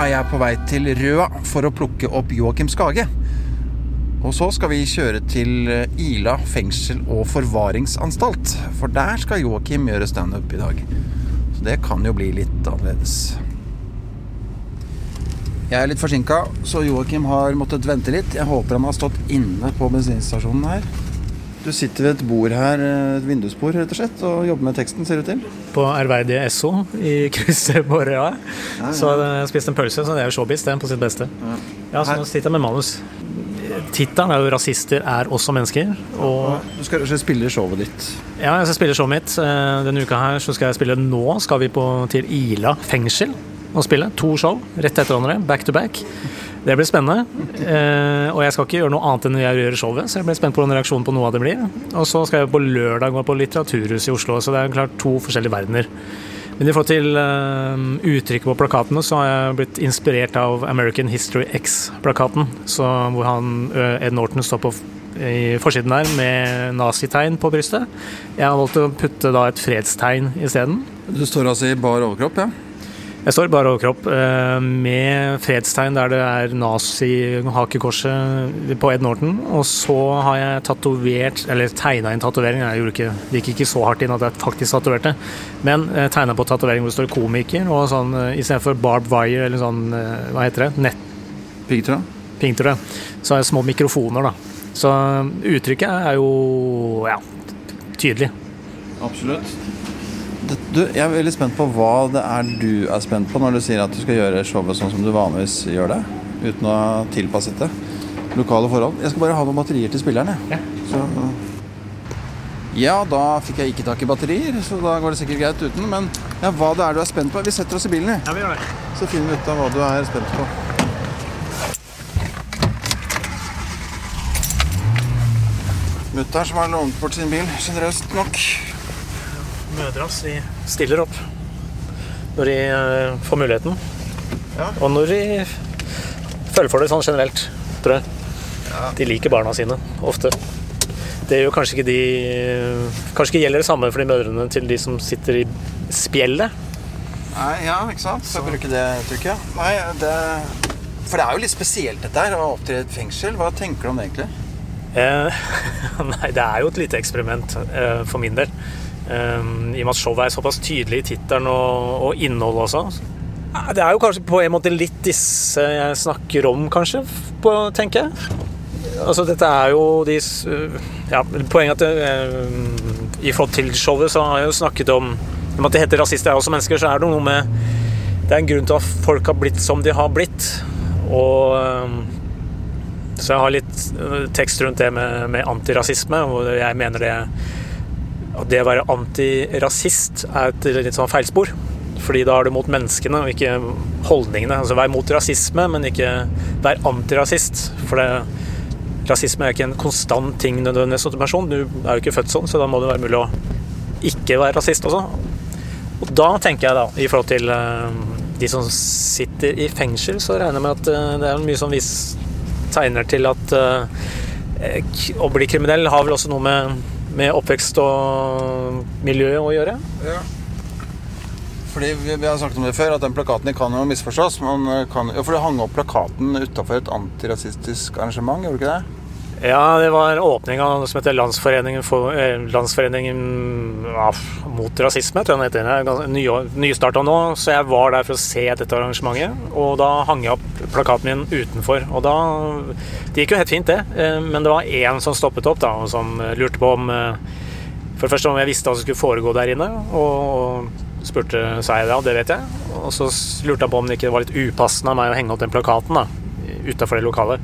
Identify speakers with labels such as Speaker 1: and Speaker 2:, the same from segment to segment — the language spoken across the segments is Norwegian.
Speaker 1: er jeg på vei til Røa for å plukke opp Joakim Skage. Og så skal vi kjøre til Ila fengsel og forvaringsanstalt. For der skal Joakim gjøre standup i dag. Så det kan jo bli litt annerledes. Jeg er litt forsinka, så Joakim har måttet vente litt. Jeg håper han har stått inne på bensinstasjonen her. Du sitter ved et bord her, et vindusbord rett og slett, og jobber med teksten, ser det ut til?
Speaker 2: På ærverdige SO i krysset på Røa. Så jeg spiste en pølse, så det er jo showbiz, det, er på sitt beste. Ja, så nå sitter jeg med manus. Tittelen er jo 'Rasister er også mennesker'. Og
Speaker 1: Du skal spille showet ditt.
Speaker 2: ja, jeg skal spille showet mitt. Eh, Denne uka her så skal jeg spille Nå skal vi på, til Ila fengsel og spille. To show rett etter hverandre, back to back. Det blir spennende. Eh, og jeg skal ikke gjøre noe annet enn jeg gjør showet, så jeg blir spent på hvordan reaksjonen på noe av det blir. Og så skal jeg på lørdag gå på Litteraturhuset i Oslo, så det er klart to forskjellige verdener. Men i forhold til eh, uttrykket på plakatene, så har jeg blitt inspirert av American History X-plakaten. Hvor han, Ed Norton står på i forsiden der med nazitegn på brystet. Jeg har valgt å putte da et fredstegn isteden.
Speaker 1: Du står altså i bar overkropp, ja?
Speaker 2: Jeg står bare overkropp kropp med fredstegn der det er nazi-hakekorset på Ed Norton. Og så har jeg tatovert, eller tegna inn tatovering. Jeg gjorde ikke, det gikk ikke så hardt inn at jeg faktisk tatoverte. Men uh, tegna på tatovering hvor det står komiker, og sånn uh, istedenfor barb wire eller sånn, hva heter det? Nett...
Speaker 1: Piggtråd?
Speaker 2: Piggtråd. Så har jeg små mikrofoner, da. Så uttrykket er jo ja, tydelig.
Speaker 1: Absolutt. Du, jeg er veldig spent på hva det er du er spent på når du sier at du skal gjøre showet sånn som du vanligvis gjør det, uten å ha tilpasset det. Lokale forhold. Jeg skal bare ha noen batterier til spilleren, jeg.
Speaker 2: Ja.
Speaker 1: Ja, da fikk jeg ikke tak i batterier, så da går det sikkert greit uten. Men ja, hva det er du er spent på Vi setter oss i bilen,
Speaker 2: Ja, vi gjør det.
Speaker 1: så finner vi ut av hva du er spent på. Mutter'n som har lånt bort sin bil, generøst nok.
Speaker 2: Mødre hans de stiller opp når de eh, får muligheten.
Speaker 1: Ja.
Speaker 2: Og når de føler for det sånn generelt, tror jeg. De liker barna sine ofte. Det gjør kanskje ikke de Kanskje ikke gjelder det samme for de mødrene til de som sitter i spjeldet.
Speaker 1: Nei, ja, ikke sant? Skal bruke det trykket. Nei, det For det er jo litt spesielt dette her, å opptre i et fengsel. Hva tenker du om det egentlig?
Speaker 2: Eh, nei, det er jo et lite eksperiment eh, for min del. Eh, I og med at showet er såpass tydelig i tittelen og, og innholdet også. Eh, Det er jo kanskje på en måte litt disse jeg snakker om, kanskje, på, tenker jeg. Altså, dette er jo de ja, Poenget at det, i forhold til showet så har jeg jo snakket om om at det heter rasister er også mennesker, så er det noe med Det er en grunn til at folk har blitt som de har blitt. Og eh, så jeg har litt øh, tekst rundt det med, med antirasisme, og jeg mener det det å være antirasist er et litt sånn feilspor. Fordi da er du mot menneskene og ikke holdningene. Altså vær mot rasisme, men ikke vær antirasist. For det, rasisme er ikke en konstant ting nødvendigvis som person. Du er jo ikke født sånn, så da må det være mulig å ikke være rasist også. Og da tenker jeg da, i forhold til øh, de som sitter i fengsel, så regner jeg med at øh, det er mye som vis tegner til at eh, å bli kriminell har vel også noe med, med oppvekst og miljø å gjøre.
Speaker 1: Ja. Fordi vi, vi har snakket om det før, at den plakaten kan jo misforstås. Man kan, ja, for du hang opp plakaten utafor et antirasistisk arrangement, gjorde du ikke det?
Speaker 2: Ja, det var åpning av noe som heter Landsforeningen, for, eh, Landsforeningen ja, mot rasisme, tror jeg den heter. Det er Nystarta nå, så jeg var der for å se dette arrangementet. Og da hang jeg opp plakaten min utenfor. Og da Det gikk jo helt fint, det. Eh, Men det var én som stoppet opp, da, og som lurte på om eh, For det første om jeg visste hva som skulle foregå der inne, og spurte sa jeg Og det vet jeg. Og så lurte han på om det ikke var litt upassende av meg å henge opp den plakaten da, utafor det lokalet.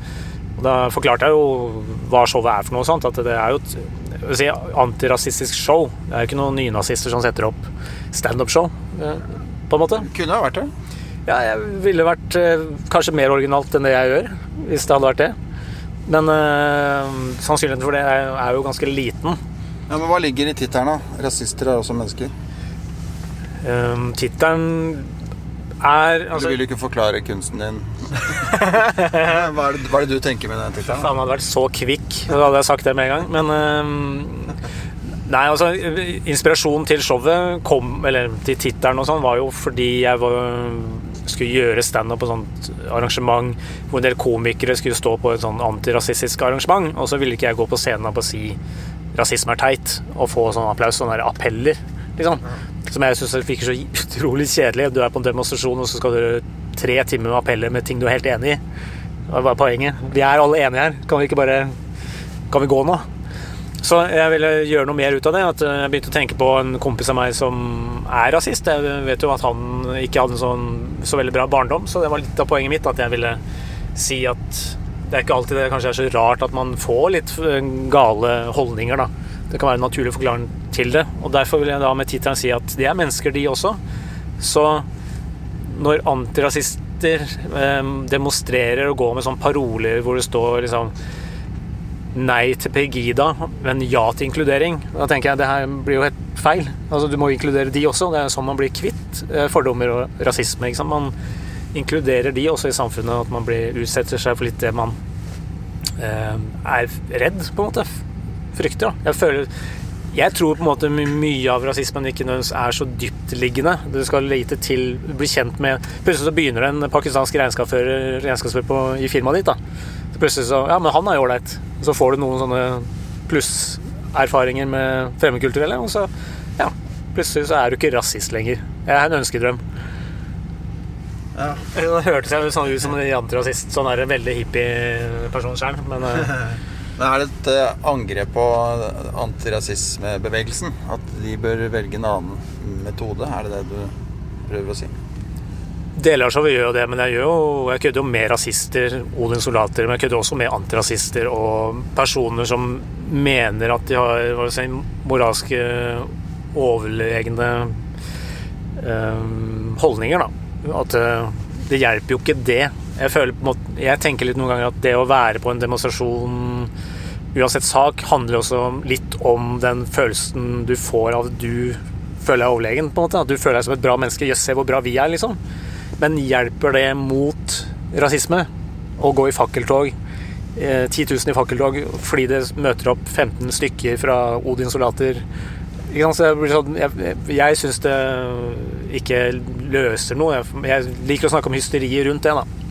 Speaker 2: Og da forklarte jeg jo hva showet er for noe sånt. At det er jo et si, antirasistisk show. Det er jo ikke noen nynazister som setter opp standup-show, eh, på en måte.
Speaker 1: Kunne ha vært det.
Speaker 2: Ja, jeg ville vært eh, kanskje mer originalt enn det jeg gjør, hvis det hadde vært det. Men øh, sannsynligheten for det er, er jo ganske liten.
Speaker 1: Ja, Men hva ligger i tittelen, da? Rasister er også mennesker.
Speaker 2: Um, Tittelen er altså,
Speaker 1: du vil jo ikke forklare kunsten din. hva, er det, hva er det du tenker med den tittelen?
Speaker 2: Han hadde vært så kvikk, Da hadde jeg sagt det med en gang. Men um, Nei, altså Inspirasjonen til showet kom Eller til tittelen og sånn var jo fordi jeg var skulle gjøre standup på sånt arrangement hvor en del komikere skulle stå på et sånn antirasistisk arrangement, og så ville ikke jeg gå på scenen og si rasisme er teit, og få sånn applaus, sånne appeller, liksom. Som jeg syns virker så utrolig kjedelig. Du er på en demonstrasjon, og så skal du tre timer med appeller med ting du er helt enig i. Det var poenget. Vi er alle enige her. Kan vi ikke bare Kan vi gå nå? Så jeg ville gjøre noe mer ut av det. At jeg begynte å tenke på en kompis av meg som er rasist. Jeg vet jo at han ikke hadde en sånn så veldig bra barndom, så det var litt av poenget mitt. At jeg ville si at det er ikke alltid det kanskje er så rart at man får litt gale holdninger, da. Det kan være en naturlig forklaring til det. Og derfor vil jeg da med tittelen si at de er mennesker, de også. Så når antirasister eh, demonstrerer og går med sånne paroler hvor det står liksom nei til Pegida, men ja til inkludering. Da tenker jeg det her blir jo helt feil. Altså, du må inkludere de også. Det er sånn man blir kvitt eh, fordommer og rasisme. Man inkluderer de også i samfunnet, at man blir, utsetter seg for litt det man eh, er redd, på en måte. Frykter, da. Jeg føler jeg tror på en måte mye av rasismen ikke nødvendigvis er så dyptliggende. Du skal lite til, bli kjent med Plutselig så begynner det en pakistansk regnskapsfører, regnskapsfører i firmaet ditt. da. Så plutselig så Ja, men han er jo ålreit. Så får du noen sånne plusserfaringer med fremmedkulturelle, og så ja, plutselig så er du ikke rasist lenger. Jeg er en ønskedrøm. Ja. Det hørtes jeg sånn ut som en antirasist. Sånn er det veldig hippie person sjøl, men
Speaker 1: Men er det et eh, angrep på antirasismebevegelsen? At de bør velge en annen metode? Er det det du prøver å si?
Speaker 2: Deler av showet gjør det, men jeg, gjør jo, jeg kødder jo med rasister, Odins soldater, men jeg kødder også med antirasister og personer som mener at de har si, moralske overlegne øh, holdninger, da. At øh, det hjelper jo ikke det. Jeg, føler, måte, jeg tenker litt noen ganger at det å være på en demonstrasjon uansett sak, handler også litt om den følelsen du får av at du føler deg overlegen. på en måte, At du føler deg som et bra menneske. Jøss, se hvor bra vi er, liksom. Men hjelper det mot rasisme å gå i fakkeltog? Eh, 10 000 i fakkeltog fordi det møter opp 15 stykker fra Odins soldater. Sånn, jeg jeg syns det ikke løser noe. Jeg liker å snakke om hysteriet rundt det. da.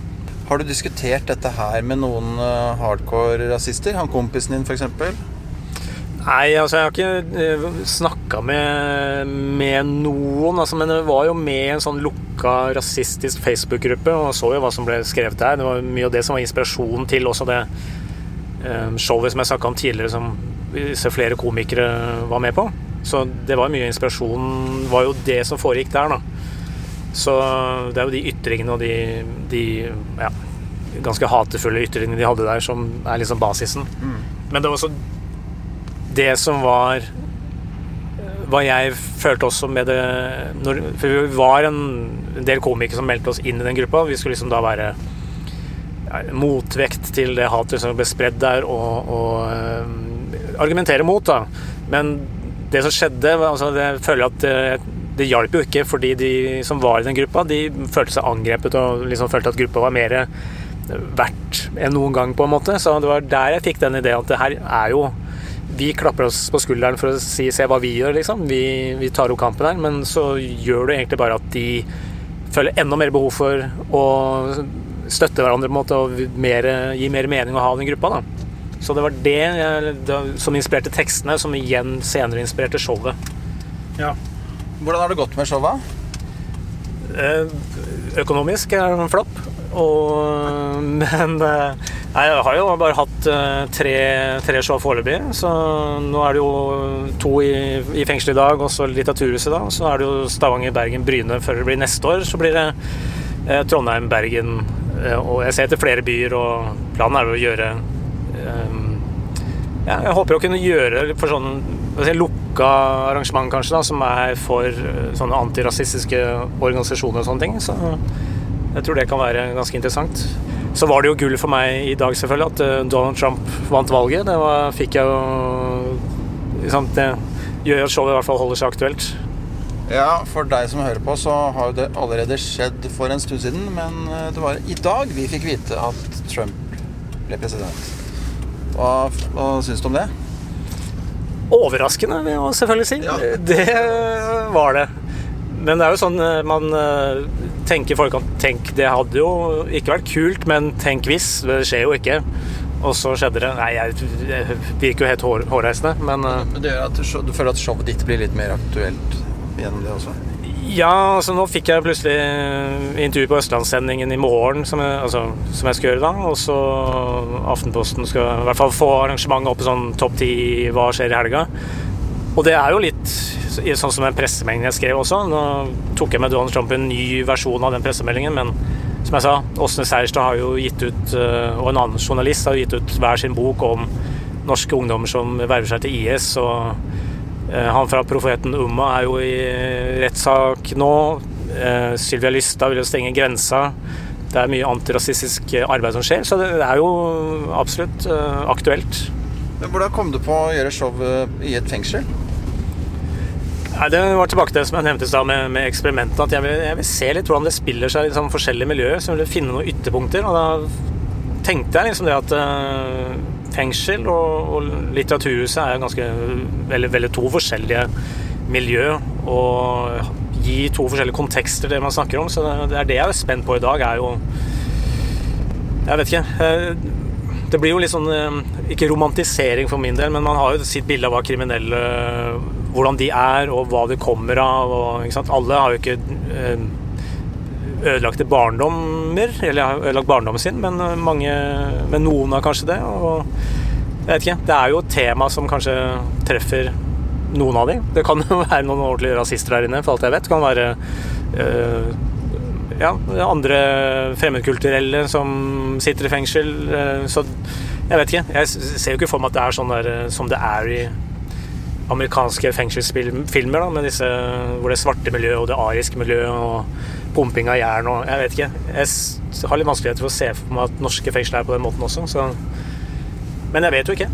Speaker 1: Har du diskutert dette her med noen uh, hardcore rasister? Han kompisen din, f.eks.?
Speaker 2: Nei, altså jeg har ikke eh, snakka med, med, noen. Altså, men jeg var jo med i en sånn lukka rasistisk Facebook-gruppe og så jo hva som ble skrevet der. Det var mye av det som var inspirasjonen til også det um, showet som jeg snakka om tidligere, som flere komikere var med på. Så det var mye inspirasjon var jo det som foregikk der, da. Så det er jo de ytringene og de, de ja, ganske hatefulle ytringene de hadde der, som er liksom basisen. Mm. Men det var også det som var hva jeg følte også med det når, For vi var en, en del komikere som meldte oss inn i den gruppa. Vi skulle liksom da være ja, motvekt til det hatet som ble spredd der, og, og øh, argumentere mot, da. Men det som skjedde, altså, jeg føler at det, det hjalp jo ikke, fordi de som var i den gruppa, de følte seg angrepet og liksom følte at gruppa var mer verdt enn noen gang, på en måte. Så det var der jeg fikk den ideen at det her er jo Vi klapper oss på skulderen for å si 'se hva vi gjør', liksom. Vi, vi tar opp kampen her, men så gjør det egentlig bare at de føler enda mer behov for å støtte hverandre på en måte, og mer, gi mer mening å ha den gruppa. da. Så det var det, jeg, det som inspirerte tekstene, som igjen senere inspirerte showet.
Speaker 1: Ja. Hvordan har det gått med showet?
Speaker 2: Eh, økonomisk er det en flopp. Og, men eh, jeg har jo bare hatt eh, tre, tre show foreløpig. Så nå er det jo to i, i fengsel i dag, og så Litteraturhuset da. Så er det jo Stavanger, Bergen, Bryne før det blir neste år. Så blir det eh, Trondheim, Bergen og jeg ser etter flere byer, og planen er jo å gjøre eh, ja, Jeg håper å kunne gjøre for sånn si, lukka arrangement, kanskje, da, som er for eh, sånne antirasistiske organisasjoner og sånne ting. Så jeg tror det kan være ganske interessant. Så var det jo gull for meg i dag, selvfølgelig, at eh, Donald Trump vant valget. Det var, fikk jeg jo liksom, Det gjør at showet i hvert fall holder seg aktuelt.
Speaker 1: Ja, for deg som hører på, så har jo det allerede skjedd for en stund siden. Men eh, det var i dag vi fikk vite at Trump ble president. Hva, hva syns du om det?
Speaker 2: Overraskende, vil jeg selvfølgelig si. Ja. Det var det. Men det er jo sånn eh, man eh, tenker folk kan Tenk, det hadde jo ikke vært kult, men tenk hvis. Det skjer jo ikke. Og så skjedde det. Nei, jeg, det virker jo helt hår, hårreisende, men
Speaker 1: Men det gjør at du, du føler at showet ditt blir litt mer aktuelt gjennom det også?
Speaker 2: Ja, altså nå fikk jeg plutselig intervju på Østlandssendingen i morgen, som jeg, altså, som jeg skal gjøre da. Og så Aftenposten skal i hvert fall få arrangementet opp i sånn topp ti hva skjer i helga. Og det er jo litt sånn som en pressemelding jeg skrev også. Nå tok jeg med Donald Trump en ny versjon av den pressemeldingen, men som jeg sa, Åsne Seierstad har jo gitt ut, og en annen journalist har gitt ut hver sin bok om norske ungdommer som verver seg til IS. og han fra Profeten Umma er jo i rettssak nå. Sylvia Lystad vil jo stenge grensa. Det er mye antirasistisk arbeid som skjer, så det er jo absolutt aktuelt.
Speaker 1: Hvordan kom du på å gjøre show i et fengsel?
Speaker 2: Nei, Det var tilbake til det som jeg nevnte stad med, med eksperimentet. At jeg vil, jeg vil, se litt hvordan det spiller seg i liksom, forskjellige miljøer. Så jeg vil finne noen ytterpunkter. Og da tenkte jeg liksom det at uh, fengsel og, og Litteraturhuset er ganske veldig, veldig to forskjellige miljø. Og gi to forskjellige kontekster det man snakker om. Så det, det er det jeg er spent på i dag, er jo Jeg vet ikke. Uh, det blir jo litt sånn Ikke romantisering for min del, men man har jo sitt bilde av hva kriminelle Hvordan de er, og hva de kommer av. Og, Alle har jo ikke ødelagte barndommer, eller har ødelagt barndommen sin, men, mange, men noen har kanskje det. Og jeg vet ikke. Det er jo et tema som kanskje treffer noen av dem. Det kan jo være noen ordentlige rasister her inne, for alt jeg vet. Det kan være øh, ja, andre fremmedkulturelle som sitter i fengsel. Så jeg vet ikke. Jeg ser jo ikke for meg at det er sånn der som det er i amerikanske fengselsfilmer, da, med disse, hvor det svarte miljøet og det ariske miljøet og pumping av jern og Jeg vet ikke. Jeg har litt vanskeligheter for å se for meg at norske fengsler er på den måten også, så Men jeg vet jo ikke.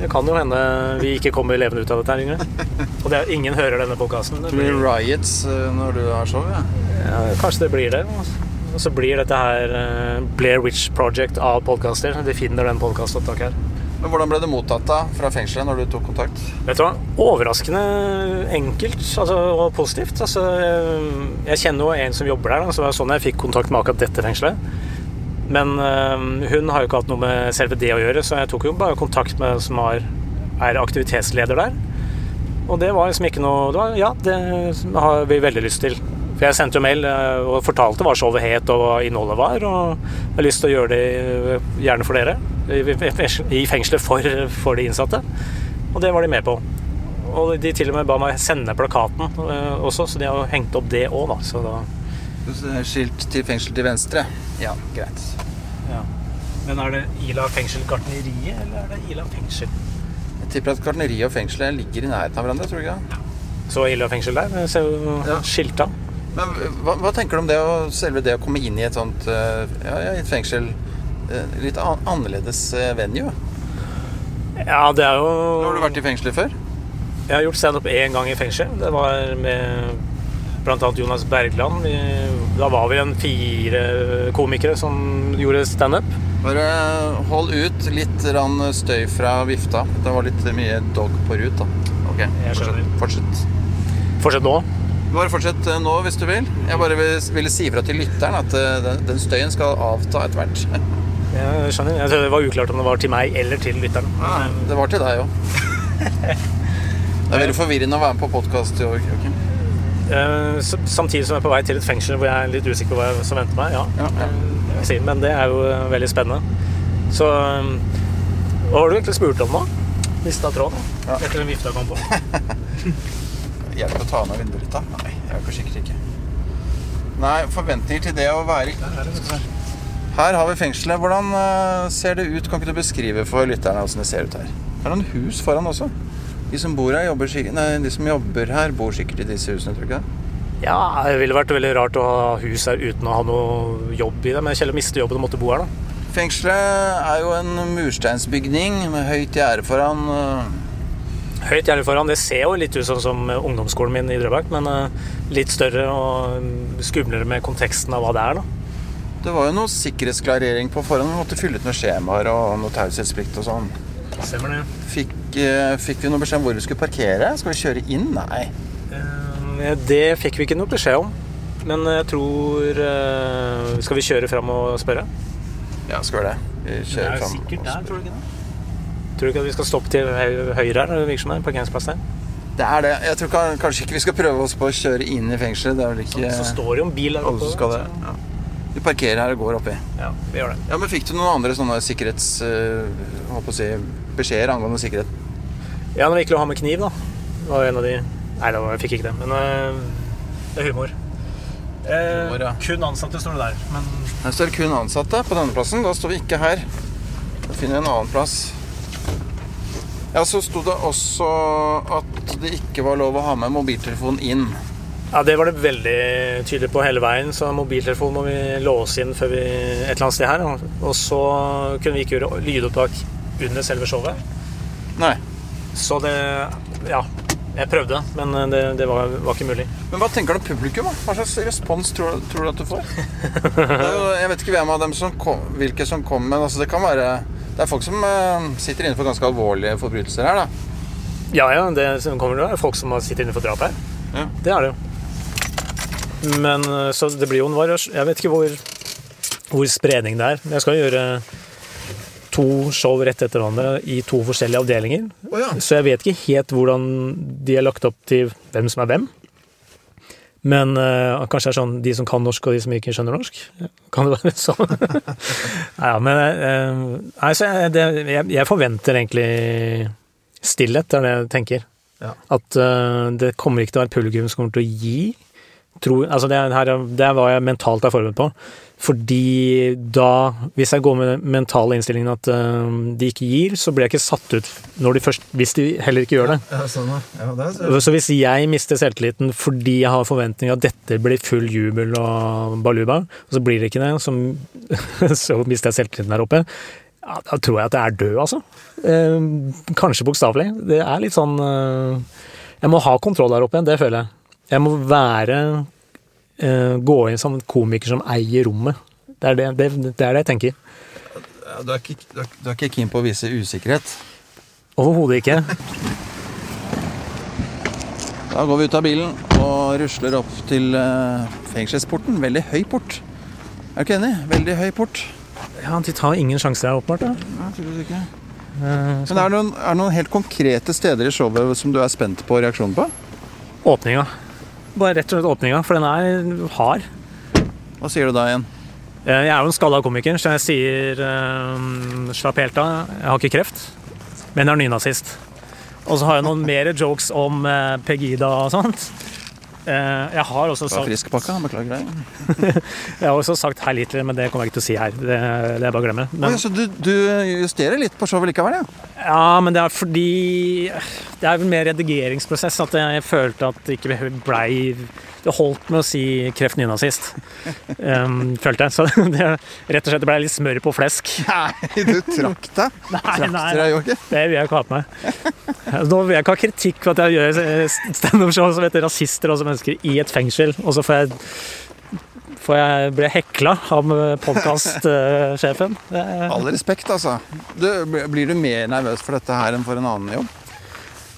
Speaker 2: Det kan jo hende vi ikke kommer levende ut av dette her, Yngre. Og det er, ingen hører denne podkasten.
Speaker 1: Det blir riots når du har show, ja?
Speaker 2: ja kanskje det blir det. Og så blir dette her Blair Witch Project av podkaster. De finner den podkastopptaket her.
Speaker 1: Men Hvordan ble det mottatt da fra fengselet når du tok kontakt?
Speaker 2: Vet du hva? Overraskende enkelt altså, og positivt. Altså, jeg kjenner jo en som jobber der, så det var sånn jeg fikk kontakt med akkurat dette fengselet. Men øh, hun har jo ikke hatt noe med selve det å gjøre, så jeg tok jo bare kontakt med som har, er aktivitetsleder der. Og det var liksom ikke noe det var, Ja, det har vi veldig lyst til. For jeg sendte jo mail og fortalte hva showet het og hva innholdet var, og jeg har lyst til å gjøre det gjerne for dere. I fengselet for, for de innsatte. Og det var de med på. Og de til og med ba meg sende plakaten også, så de har hengt opp det òg, da. Så da
Speaker 1: Skilt til fengsel til venstre. Ja, greit.
Speaker 2: Ja. Men er det Ila fengsel Gartneriet, eller er det Ila fengsel?
Speaker 1: Jeg tipper at gartneriet og fengselet ligger i nærheten av hverandre, tror du ikke?
Speaker 2: Så Ila fengsel der? Ser jo ja. skilta.
Speaker 1: Men hva, hva, tenker du om det å, selve det å komme inn i et sånt ja, i et fengsel? Litt annerledes venue?
Speaker 2: Ja, det er jo
Speaker 1: Har du vært i fengselet før?
Speaker 2: Jeg har gjort standup én gang i fengsel. Det var med bl.a. Jonas Bergland. Da var vi en fire komikere som gjorde standup.
Speaker 1: Bare hold ut litt støy fra vifta. Det var litt mye dog på rut, da. Ok, fortsett. fortsett.
Speaker 2: Fortsett nå?
Speaker 1: Bare fortsett nå hvis du vil. Jeg bare ville si fra til lytteren at den støyen skal avta etter hvert.
Speaker 2: Jeg skjønner. Jeg tror det var uklart om det var til meg eller til lytteren.
Speaker 1: Ja, det var til deg òg. det er veldig forvirrende å være med på podkast. Joakim.
Speaker 2: Uh, samtidig som jeg er på vei til et fengsel hvor jeg er litt usikker på hva som venter meg. Ja. ja, ja. Men det er jo veldig spennende. Så Hva har du egentlig spurt om nå? Mista tråden ja. etter den vifta kom på.
Speaker 1: Hjelp å ta ned vinduet litt, da? Nei, ikke sikkert ikke. Nei, forventninger til det å være Her har vi fengselet. Hvordan ser det ut? Kan ikke du beskrive for lytterne hvordan det ser ut her? Det er noen hus foran også. De som bor her, nei, de som jobber her, bor sikkert i disse husene, tror du ikke det?
Speaker 2: Ja, det ville vært veldig rart å ha hus her uten å ha noe jobb i det. Men Kjell mister jobben og måtte bo her, da.
Speaker 1: Fengselet er jo en mursteinsbygning med høyt gjerde foran.
Speaker 2: Høyt gjerde foran. Det ser jo litt ut sånn som ungdomsskolen min i Drøbak, men litt større og skumlere med konteksten av hva det er, da.
Speaker 1: Det var jo noe sikkerhetsklarering på forhånd. Vi måtte fylle ut noen skjemaer og noe taushetsplikt og sånn.
Speaker 2: Stemmer det.
Speaker 1: Fikk, fikk, vi noe beskjed om hvor vi skulle parkere? Skal vi kjøre inn? Nei.
Speaker 2: Eh, det fikk vi ikke noe beskjed om. Men jeg tror eh, Skal vi kjøre fram og spørre?
Speaker 1: Ja, skal vi det. Vi kjører fram.
Speaker 2: tror du ikke det? Tror du ikke at vi skal stoppe til høyre her? Det virker som det er parkeringsplass der.
Speaker 1: Det er det. Jeg tror kanskje ikke vi skal prøve oss på å kjøre inn i fengselet. Det er vel ikke
Speaker 2: Så står det jo en bil der
Speaker 1: alle
Speaker 2: oppe.
Speaker 1: som skal det. Ja. Vi parkerer her og går oppi.
Speaker 2: Ja, vi gjør det.
Speaker 1: Ja, men Fikk du noen andre sånne sikkerhets... øh, holdt på å si, beskjeder angående sikkerhet?
Speaker 2: Ja, når vi ikke å ha med kniv, da. Det var en av de Nei, var, jeg fikk ikke det. Men eh, det er humor. Eh,
Speaker 1: Humor, ja.
Speaker 2: Kun ansatte står det der. Men
Speaker 1: Her står det kun ansatte på denne plassen. Da står vi ikke her. Da finner vi en annen plass. Ja, Så sto det også at det ikke var lov å ha med mobiltelefon inn.
Speaker 2: Ja, det var det veldig tydelig på hele veien. Så mobiltelefonen må vi låse inn før vi et eller annet sted her. Og så kunne vi ikke gjøre lydopptak under selve showet.
Speaker 1: Nei.
Speaker 2: Så det Ja. Jeg prøvde, men det, det var, var ikke mulig.
Speaker 1: Men hva tenker du om publikum? da? Hva slags respons tror, tror du at du får? Jo, jeg vet ikke hvem av dem som kom, hvilke som kom, men altså det kan være Det er folk som eh, sitter innenfor ganske alvorlige forbrytelser her, da.
Speaker 2: Ja, ja, det kommer er folk som sitter innenfor drap her.
Speaker 1: Ja.
Speaker 2: Det er det jo. Men eh, så det blir jo en variasjon Jeg vet ikke hvor, hvor spredning det er. Jeg skal gjøre to show rett etter hverandre i to forskjellige avdelinger.
Speaker 1: Oh, ja.
Speaker 2: Så jeg vet ikke helt hvordan de er lagt opp til hvem som er hvem. Men uh, kanskje det er sånn de som kan norsk, og de som ikke skjønner norsk? Kan det være sånn? Nei, ja, men uh, altså, det, jeg, jeg forventer egentlig stillhet, det er det jeg tenker.
Speaker 1: Ja.
Speaker 2: At uh, det kommer ikke til å være publikum som kommer til å gi. Tror, altså det, her, det var jeg mentalt er forberedt på. Fordi da, hvis jeg går med mentale innstillingen at uh, de ikke gir, så blir jeg ikke satt ut når de først, hvis de heller ikke gjør det.
Speaker 1: Ja, sånn, ja. det er
Speaker 2: Så hvis jeg mister selvtilliten fordi jeg har forventninger at dette blir full jubel og baluba, og så blir det ikke det, så, så mister jeg selvtilliten der oppe, ja, da tror jeg at jeg er død, altså. Uh, kanskje bokstavelig. Det er litt sånn uh, Jeg må ha kontroll der oppe, det føler jeg. Jeg må være uh, Gå inn som en komiker som eier rommet. Det er det, det, det er det jeg tenker.
Speaker 1: Du, er ikke, du, er, du er ikke keen på å vise usikkerhet?
Speaker 2: Overhodet ikke.
Speaker 1: Da går vi ut av bilen og rusler opp til eh, fengselsporten. Veldig høy port. Er du ikke enig? Veldig høy port.
Speaker 2: Ja, De tar ingen sjanser her, åpenbart.
Speaker 1: Ja, tydeligvis ikke.
Speaker 2: Eh,
Speaker 1: Men er det, noen, er det noen helt konkrete steder i showet som du er spent på reaksjonen på?
Speaker 2: Åpninga. Bare rett og slett åpninga, for den er hard.
Speaker 1: Hva sier du da igjen?
Speaker 2: Eh, Jeg er jo en skalla komiker, så jeg sier um, slapp helt av. Jeg har ikke kreft, men jeg er nynazist. Og så har jeg noen mer jokes om uh, Pegida og sånt. Eh, jeg har også sagt
Speaker 1: friskpakka? Beklager deg.
Speaker 2: Jeg har også sagt Hei Hitler, men det kommer jeg ikke til å si her. Det, det er bare å glemme. Men,
Speaker 1: så du, du justerer litt på showet likevel, ja?
Speaker 2: ja, men det er fordi Det er vel mer redigeringsprosess at jeg følte at det ikke blei Det holdt med å si kreft nynazist, um, følte jeg. Så det rett og slett det blei litt smør på flesk.
Speaker 1: Nei, du trakk deg. Trakk deg, ikke.
Speaker 2: Det vil jeg ikke ha på meg. Nå vil jeg ikke ha kritikk for at jeg gjør standup-show som heter rasister og som mennesker i et fengsel, og så får jeg, får jeg bli hekla av podkastsjefen.
Speaker 1: All respekt, altså. Du, blir du mer nervøs for dette her enn for en annen jobb?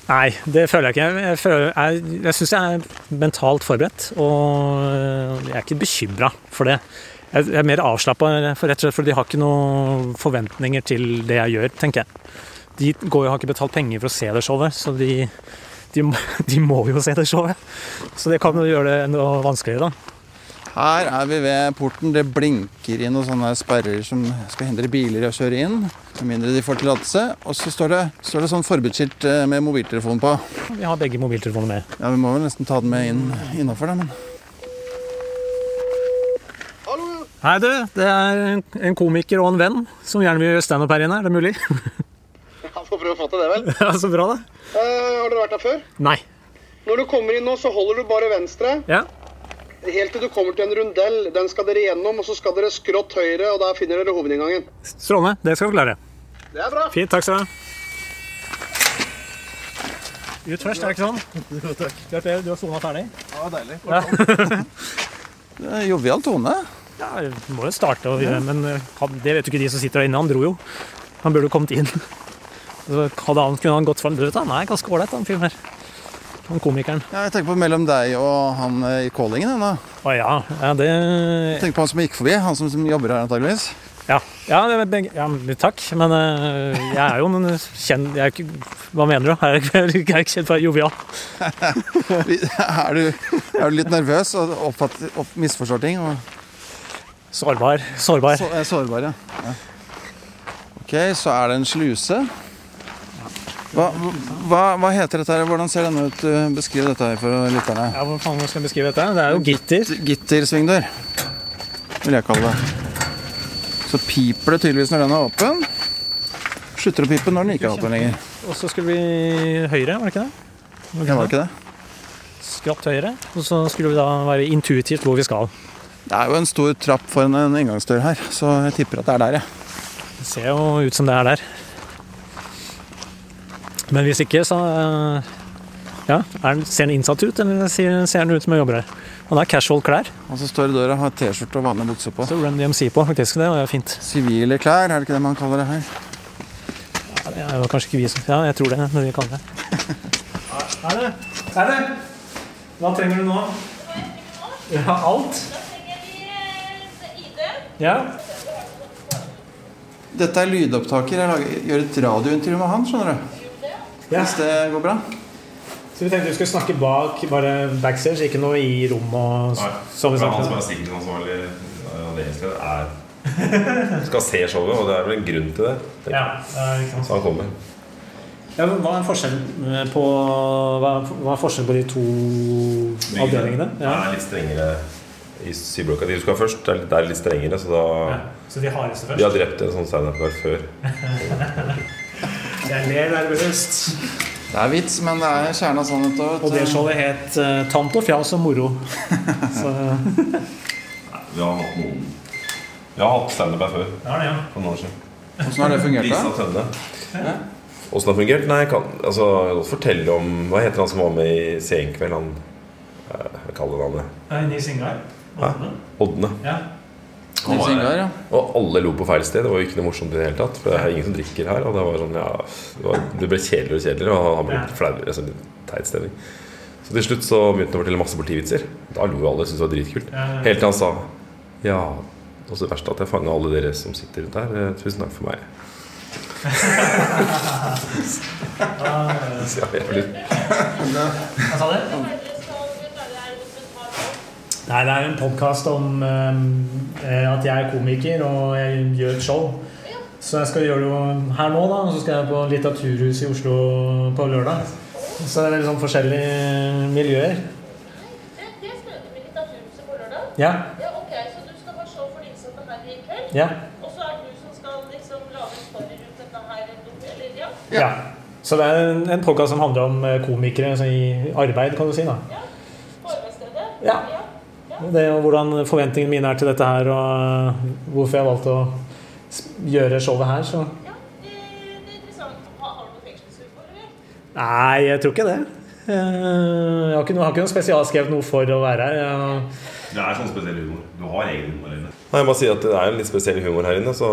Speaker 2: Nei, det føler jeg ikke. Jeg, føler, jeg, jeg syns jeg er mentalt forberedt, og jeg er ikke bekymra for det. Jeg er mer avslappa, rett og slett fordi de har ikke noen forventninger til det jeg gjør, tenker jeg. De går jo har ikke betalt penger for å se det showet, så de, de, de må jo se det showet. Så det kan jo gjøre det noe vanskeligere, da.
Speaker 1: Her er vi ved porten. Det blinker inn noen sånne sperrer som skal hindre biler i å kjøre inn. Med mindre de får tillatelse. Og så står det, står det sånn forbudsskilt eh, med mobiltelefon på.
Speaker 2: Vi har begge mobiltelefoner med.
Speaker 1: Ja, Vi må vel nesten ta den med inn innafor, da. Men
Speaker 2: Hei, du. Det er en- en komiker og en venn som gjerne vil gjøre standup her inne. Er det mulig?
Speaker 3: Ja, Får prøve å få til det, vel.
Speaker 2: ja, så bra, det.
Speaker 3: Eh, har dere vært her før?
Speaker 2: Nei.
Speaker 3: Når du kommer inn nå, så holder du bare venstre.
Speaker 2: Ja.
Speaker 3: Helt til du kommer til en rundell. Den skal dere gjennom, og så skal dere skrått høyre, og der finner dere hovedinngangen.
Speaker 2: Strålende. Det skal vi klare.
Speaker 3: Det er bra.
Speaker 2: Fint, takk skal du ha. Ut først, er det ikke sånn? Gratulerer, du har sona ferdig.
Speaker 1: Ja, deilig.
Speaker 2: Ja.
Speaker 1: Det er Jovial tone.
Speaker 2: Ja, vi må jo starte, og, men eh, han, det vet jo ikke de som sitter der inne. Han dro jo. Han burde jo kommet inn. Så hadde han, kunne han gått fram. Du vet, Han er ganske ålreit, han fyren her. Han komikeren.
Speaker 1: Ja, jeg tenker på mellom deg og han eh, i jeg, da.
Speaker 2: Å ja, ja det
Speaker 1: Jeg tenker på han som gikk forbi, han som, som jobber her antageligvis.
Speaker 2: Ja, ja, begge, ja takk. Men uh, jeg er jo en kjent jeg er ikke, Hva mener du? Jeg er ikke- jeg er ikke kjent for jovial.
Speaker 1: Er du, er du litt nervøs og oppfatter, opp, misforstår ting? Og
Speaker 2: Sårbar. Sårbar.
Speaker 1: så, er sårbar, ja. ja. Ok, så er det en sluse. Hva, hva, hva heter dette her? Hvordan ser denne ut? Beskriv dette her for lytterne.
Speaker 2: Ja, Hva faen skal jeg beskrive dette? Det er jo gitter.
Speaker 1: Gittersvingdør, vil jeg kalle det. Så piper det tydeligvis når den er åpen. Slutter å pipe når den ikke er åpen lenger.
Speaker 2: Og så skulle vi høyre, var det ikke det?
Speaker 1: Ja, var det ikke det?
Speaker 2: Skrått høyre. Og så skulle vi da være intuitivt hvor vi skal.
Speaker 1: Det er jo en stor trapp foran en inngangsdør her, så jeg tipper at det er der, ja.
Speaker 2: Det ser jo ut som det er der. Men hvis ikke, så eh, ja, er den, Ser den innsatt ut, eller ser, ser den ut som jeg jobber her? Han har casual klær.
Speaker 1: Og så står det i døra, har T-skjorte og vanlig bukser på.
Speaker 2: Så Run DMC på, faktisk. Det var jo fint.
Speaker 1: Sivile klær, er det ikke det man kaller det her?
Speaker 2: Ja, det er jo kanskje ikke vi som Ja, jeg tror det, når vi kaller det. Er det? Er det? Hva trenger du nå? Ja, alt?
Speaker 4: Da trenger vi ID.
Speaker 2: Ja.
Speaker 1: Dette er lydopptaker. Jeg lager, gjør et radiointervju med han, skjønner du.
Speaker 2: Ja.
Speaker 1: Hvis det går bra.
Speaker 2: Så vi tenkte vi skulle snakke bak, bare backstage, ikke noe i rom
Speaker 5: Nei.
Speaker 2: som
Speaker 5: han som er sikkerhetsansvarlig avdelingsleder, er skal se showet, og det er vel en grunn til det.
Speaker 2: Ja, det ikke sant.
Speaker 5: Så han kommer.
Speaker 2: Ja, men hva er forskjellen eh, på Hva er, hva er forskjellen på de to avdelingene?
Speaker 5: Det er litt strengere i syblokka. De du skal først, det er litt- det er litt strengere, så da
Speaker 2: Ja. Så de hardeste
Speaker 5: De har drept en sånn standup-kar før.
Speaker 2: Jeg ler nervøst.
Speaker 1: Det er vits, men det er kjerna sannhet òg.
Speaker 2: Og det showet het uh, Tant og fjas og moro. Så
Speaker 5: Vi har hatt noen Vi har hatt standup her før,
Speaker 2: ja, ja.
Speaker 5: for noen år siden.
Speaker 1: Åssen har det fungert,
Speaker 5: Lisa
Speaker 1: da?
Speaker 5: Tønne. Åssen det har fungert? Nei, jeg kan altså, jeg kan godt fortelle om Hva heter han som var med i Senkveld? Han Hva kaller kaller det?
Speaker 2: Nils Ingar.
Speaker 5: Odne. Odne.
Speaker 2: Ja.
Speaker 1: Nils Ingar, ja.
Speaker 5: Og alle lo på feil sted. Det var jo ikke noe morsomt i det hele tatt. For det er ingen som drikker her. Og det var sånn, ja Det, var, det ble kjedeligere og kjedeligere. Og han ble litt flau. Altså, litt teit stemning. Så til slutt så begynte han å fortelle masse politivitser. Da lo jo alle. Syntes det var dritkult. Helt til han sa Ja. Og så det verste at jeg fanga alle dere som sitter rundt her. Eh, Tusen takk for meg.
Speaker 2: Hva sa du?
Speaker 4: Hva er det skal vi klare? Er det dokumentar nå?
Speaker 2: Nei, det er en podkast om eh, at jeg er komiker og jeg gjør et show. Så jeg skal gjøre det her nå, da. Og så skal jeg på Litteraturhuset i Oslo på lørdag. Så det er veldig sånn forskjellige miljøer.
Speaker 4: Det, det skal du med Litteraturhuset på lørdag?
Speaker 2: Ja.
Speaker 4: Ja, ok, så du skal ha show for de innsatte her i kveld?
Speaker 2: Ja.
Speaker 4: Og så er det du som skal liksom lage en story rundt dette her, eller ja?
Speaker 2: ja. Så det er en, en podkast som handler om eh, komikere altså i arbeid, kan du si. da.
Speaker 4: Ja. På arbeidsstedet?
Speaker 2: Ja. Det og hvordan forventningene mine er til dette her, og eh, hvorfor jeg valgte å gjøre showet her. Så
Speaker 4: Ja, det, det er interessant. Har, har du noen fengselshumor.
Speaker 2: Nei, jeg tror ikke det. Eh, Jeg har ikke, noe, noe spesialskrevet noe for å være her. Jeg,
Speaker 5: Det er sånn spesiell humor. Du har egen humor inne. Nei, jeg må si at Det er en litt spesiell humor her inne. Så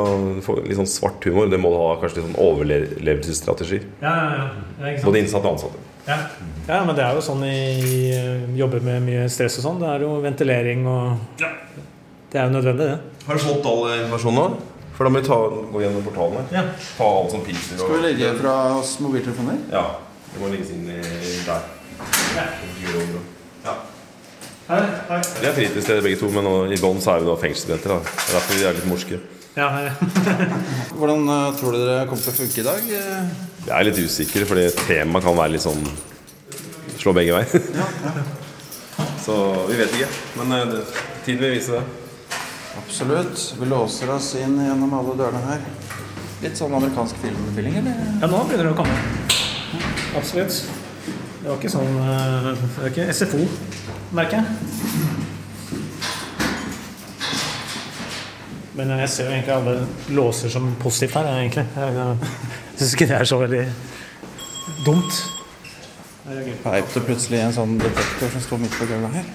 Speaker 5: Litt sånn svart humor. Det må du ha kanskje litt sånn overlevelsesstrategi.
Speaker 2: ja, ja, ja.
Speaker 5: Både innsatte og ansatte.
Speaker 2: Ja. ja, men det er jo sånn i eh, jobber med mye stress og sånn. Det er jo ventilering og Det er jo nødvendig, det.
Speaker 5: Har du fått all informasjonen nå? For da må vi ta, gå gjennom portalen her.
Speaker 2: Ja.
Speaker 5: Ta alt som piser og
Speaker 1: Skal vi legge fra oss mobiltelefoner?
Speaker 5: Ja. Det må legges inn der.
Speaker 2: Ja.
Speaker 5: Ja.
Speaker 2: Hei, hei.
Speaker 5: Vi er fritidssteder begge to, men i bånn så er vi da fengselsstudenter. da. Det er derfor vi er litt morske.
Speaker 2: Ja, hei.
Speaker 1: Hvordan eh, tror du dere kommer til å funke i dag? Eh,
Speaker 5: Jeg er litt usikker, fordi temaet kan være litt sånn Slå begge veier. Så vi vet ikke. Men eh, det, tiden vil vise det.
Speaker 1: Absolutt. Vi låser oss inn gjennom alle dørene her. Litt sånn amerikansk filmfilling, eller?
Speaker 2: Ja, nå begynner det å komme. Absolutt. Det var ikke sånn eh, Det var ikke SFO, merker jeg. Men jeg ser jo egentlig alle låser som positivt her, egentlig. Jeg syns ikke det er så veldig dumt.
Speaker 1: Peip det plutselig en sånn detektor som står midt på gulvet her.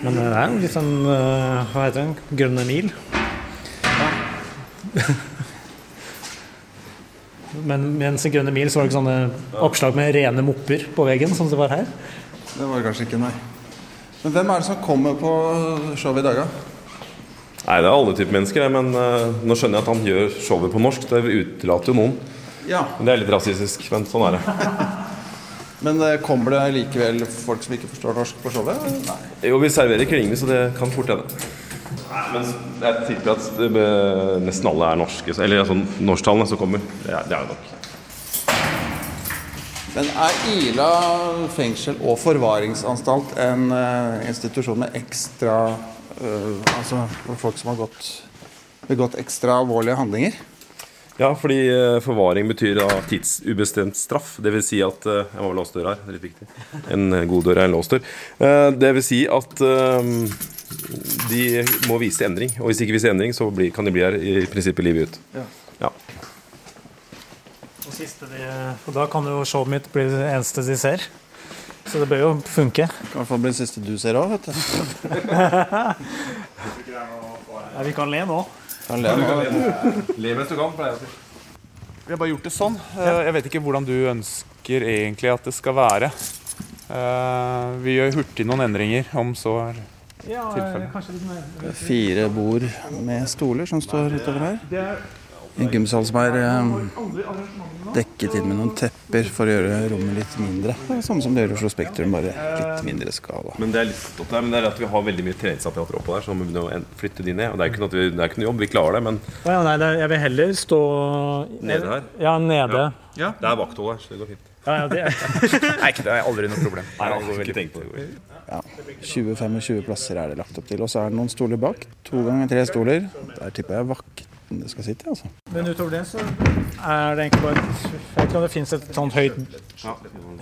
Speaker 2: Men det er jo litt sånn eh, Hva heter den? Grønne mil. Ja. men mens i Grønne mil så var det ikke sånne oppslag med rene mopper på veggen, som det var her.
Speaker 1: Det var det kanskje ikke, nei. Men hvem er det som kommer på showet i dag, da?
Speaker 5: Nei, det er alle typer mennesker, men uh, nå skjønner jeg at han gjør showet på norsk. Det utelater jo noen.
Speaker 1: Ja,
Speaker 5: Men Det er litt rasistisk, men sånn er det.
Speaker 1: Men uh, kommer det likevel folk som ikke forstår norsk på showet? Nei.
Speaker 5: Jo, vi serverer klingende, så det kan fort hende. Men jeg tipper at nesten alle er norske. Eller altså norsktalende som kommer. Det er, det er jo nok.
Speaker 1: Men er Ila fengsel og forvaringsanstalt en eh, institusjon med ekstra Altså for folk som har gått, begått ekstra alvorlige handlinger?
Speaker 5: Ja, fordi eh, forvaring betyr da tidsubestemt straff. Det vil si at eh, Jeg må vel låse døra her, det er litt viktig. En eh, god dør er en låst dør. Eh, Det vil si at eh, de må vise endring. Og hvis de ikke viser endring, så kan de bli her i prinsippet livet ut.
Speaker 1: Ja.
Speaker 5: Ja.
Speaker 2: Og, siste de, og da kan jo showet mitt bli det eneste de ser. Så det bør jo funke.
Speaker 1: Det kan i hvert fall bli det siste du ser òg, vet du.
Speaker 2: Ja, vi kan le nå.
Speaker 1: Kan le nå.
Speaker 5: Le mens du kan, pleier jeg å si.
Speaker 6: Vi har bare gjort det sånn. Eh, Jeg vet ikke hvordan du ønsker egentlig at det skal være. Eh, Vi gjør hurtig noen endringer, om så er
Speaker 2: Ja,
Speaker 6: Tilfelle.
Speaker 2: kanskje litt mer.
Speaker 1: Fire bord med stoler som står utover her. En gymsal som er eh, dekket inn med noen tepper for å gjøre rommet litt mindre. Er Samme som det gjør i Oslo Spektrum, bare litt mindre skala.
Speaker 5: Men det er litt stått der, men det er at vi har veldig mye treningsapparater oppå der, så må vi flytte de ned. Og det er ikke noe, vi, det er ikke noe jobb, vi klarer det, men
Speaker 2: ja, nei, det, jeg vil heller stå
Speaker 5: Nede her?
Speaker 2: Ja, nede.
Speaker 5: det er vakthold her, så det går fint.
Speaker 2: Ja, ja, det,
Speaker 6: Nei, ikke det er aldri noe problem.
Speaker 5: Nei, det har veldig tenkt på det.
Speaker 1: Ja, 20-25 plasser er det lagt opp til. Og så er det noen stoler bak. To ganger tre stoler. Der tipper jeg vakten det skal sitte, altså.
Speaker 2: Men utover det så er det egentlig bare Jeg vet ikke om det finnes et sånt høyt,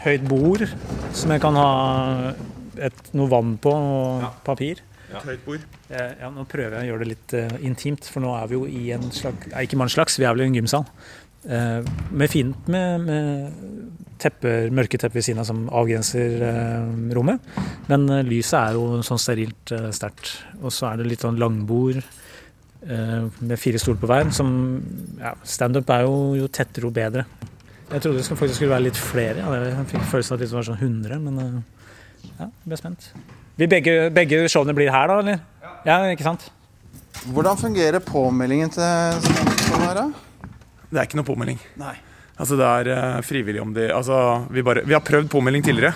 Speaker 2: høyt bord som jeg kan ha et, noe vann på og papir.
Speaker 6: Høyt bord.
Speaker 2: Ja, nå prøver jeg å gjøre det litt uh, intimt, for nå er vi jo i en slags Nei, ikke en slags, vi er vel i en gymsal. Uh, med fint med, med tepper, mørke tepper ved siden av som avgrenser uh, rommet. Men lyset er jo sånn sterilt sterkt. Og så er det litt sånn langbord med fire stoler på hver. Som ja, Standup er jo, jo tettere, jo bedre. Jeg trodde det faktisk skulle være litt flere. Ja, jeg fikk følelsen av at det var sånn 100, men eh, ja, ble spent. Vi begge, begge showene blir her, da, eller? Ja, ja, ikke sant?
Speaker 1: Hvordan fungerer påmeldingen til sånn her, da?
Speaker 6: Det er ikke noe påmelding.
Speaker 1: Nei.
Speaker 6: Altså Det er eh, frivillig om de altså, vi, bare, vi har prøvd påmelding tidligere.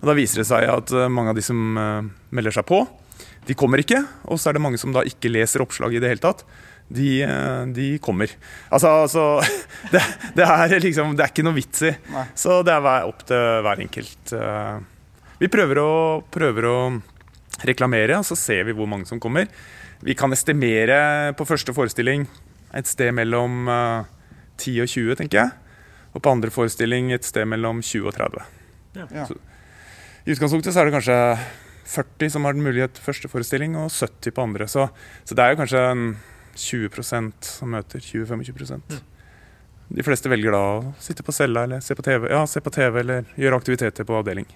Speaker 6: Og Da viser det seg at eh, mange av de som eh, melder seg på, de kommer ikke. Og så er det mange som da ikke leser oppslaget i det hele tatt. De, eh, de kommer. Altså, altså det, det er liksom Det er ikke noe vits i. Så det er opp til hver enkelt. eh. Vi prøver å, prøver å reklamere, og så ser vi hvor mange som kommer. Vi kan estimere på første forestilling et sted mellom eh, 10 og 20, tenker jeg. Og på andre forestilling et sted mellom 20 og 30.
Speaker 1: Ja.
Speaker 6: Så, I utgangspunktet så er det kanskje 40 som har den mulighet første forestilling, og 70 på andre. Så, så det er jo kanskje 20% som møter 20-25 De fleste velger da å sitte på cella eller se på TV, ja, se på TV eller gjøre aktiviteter på avdeling.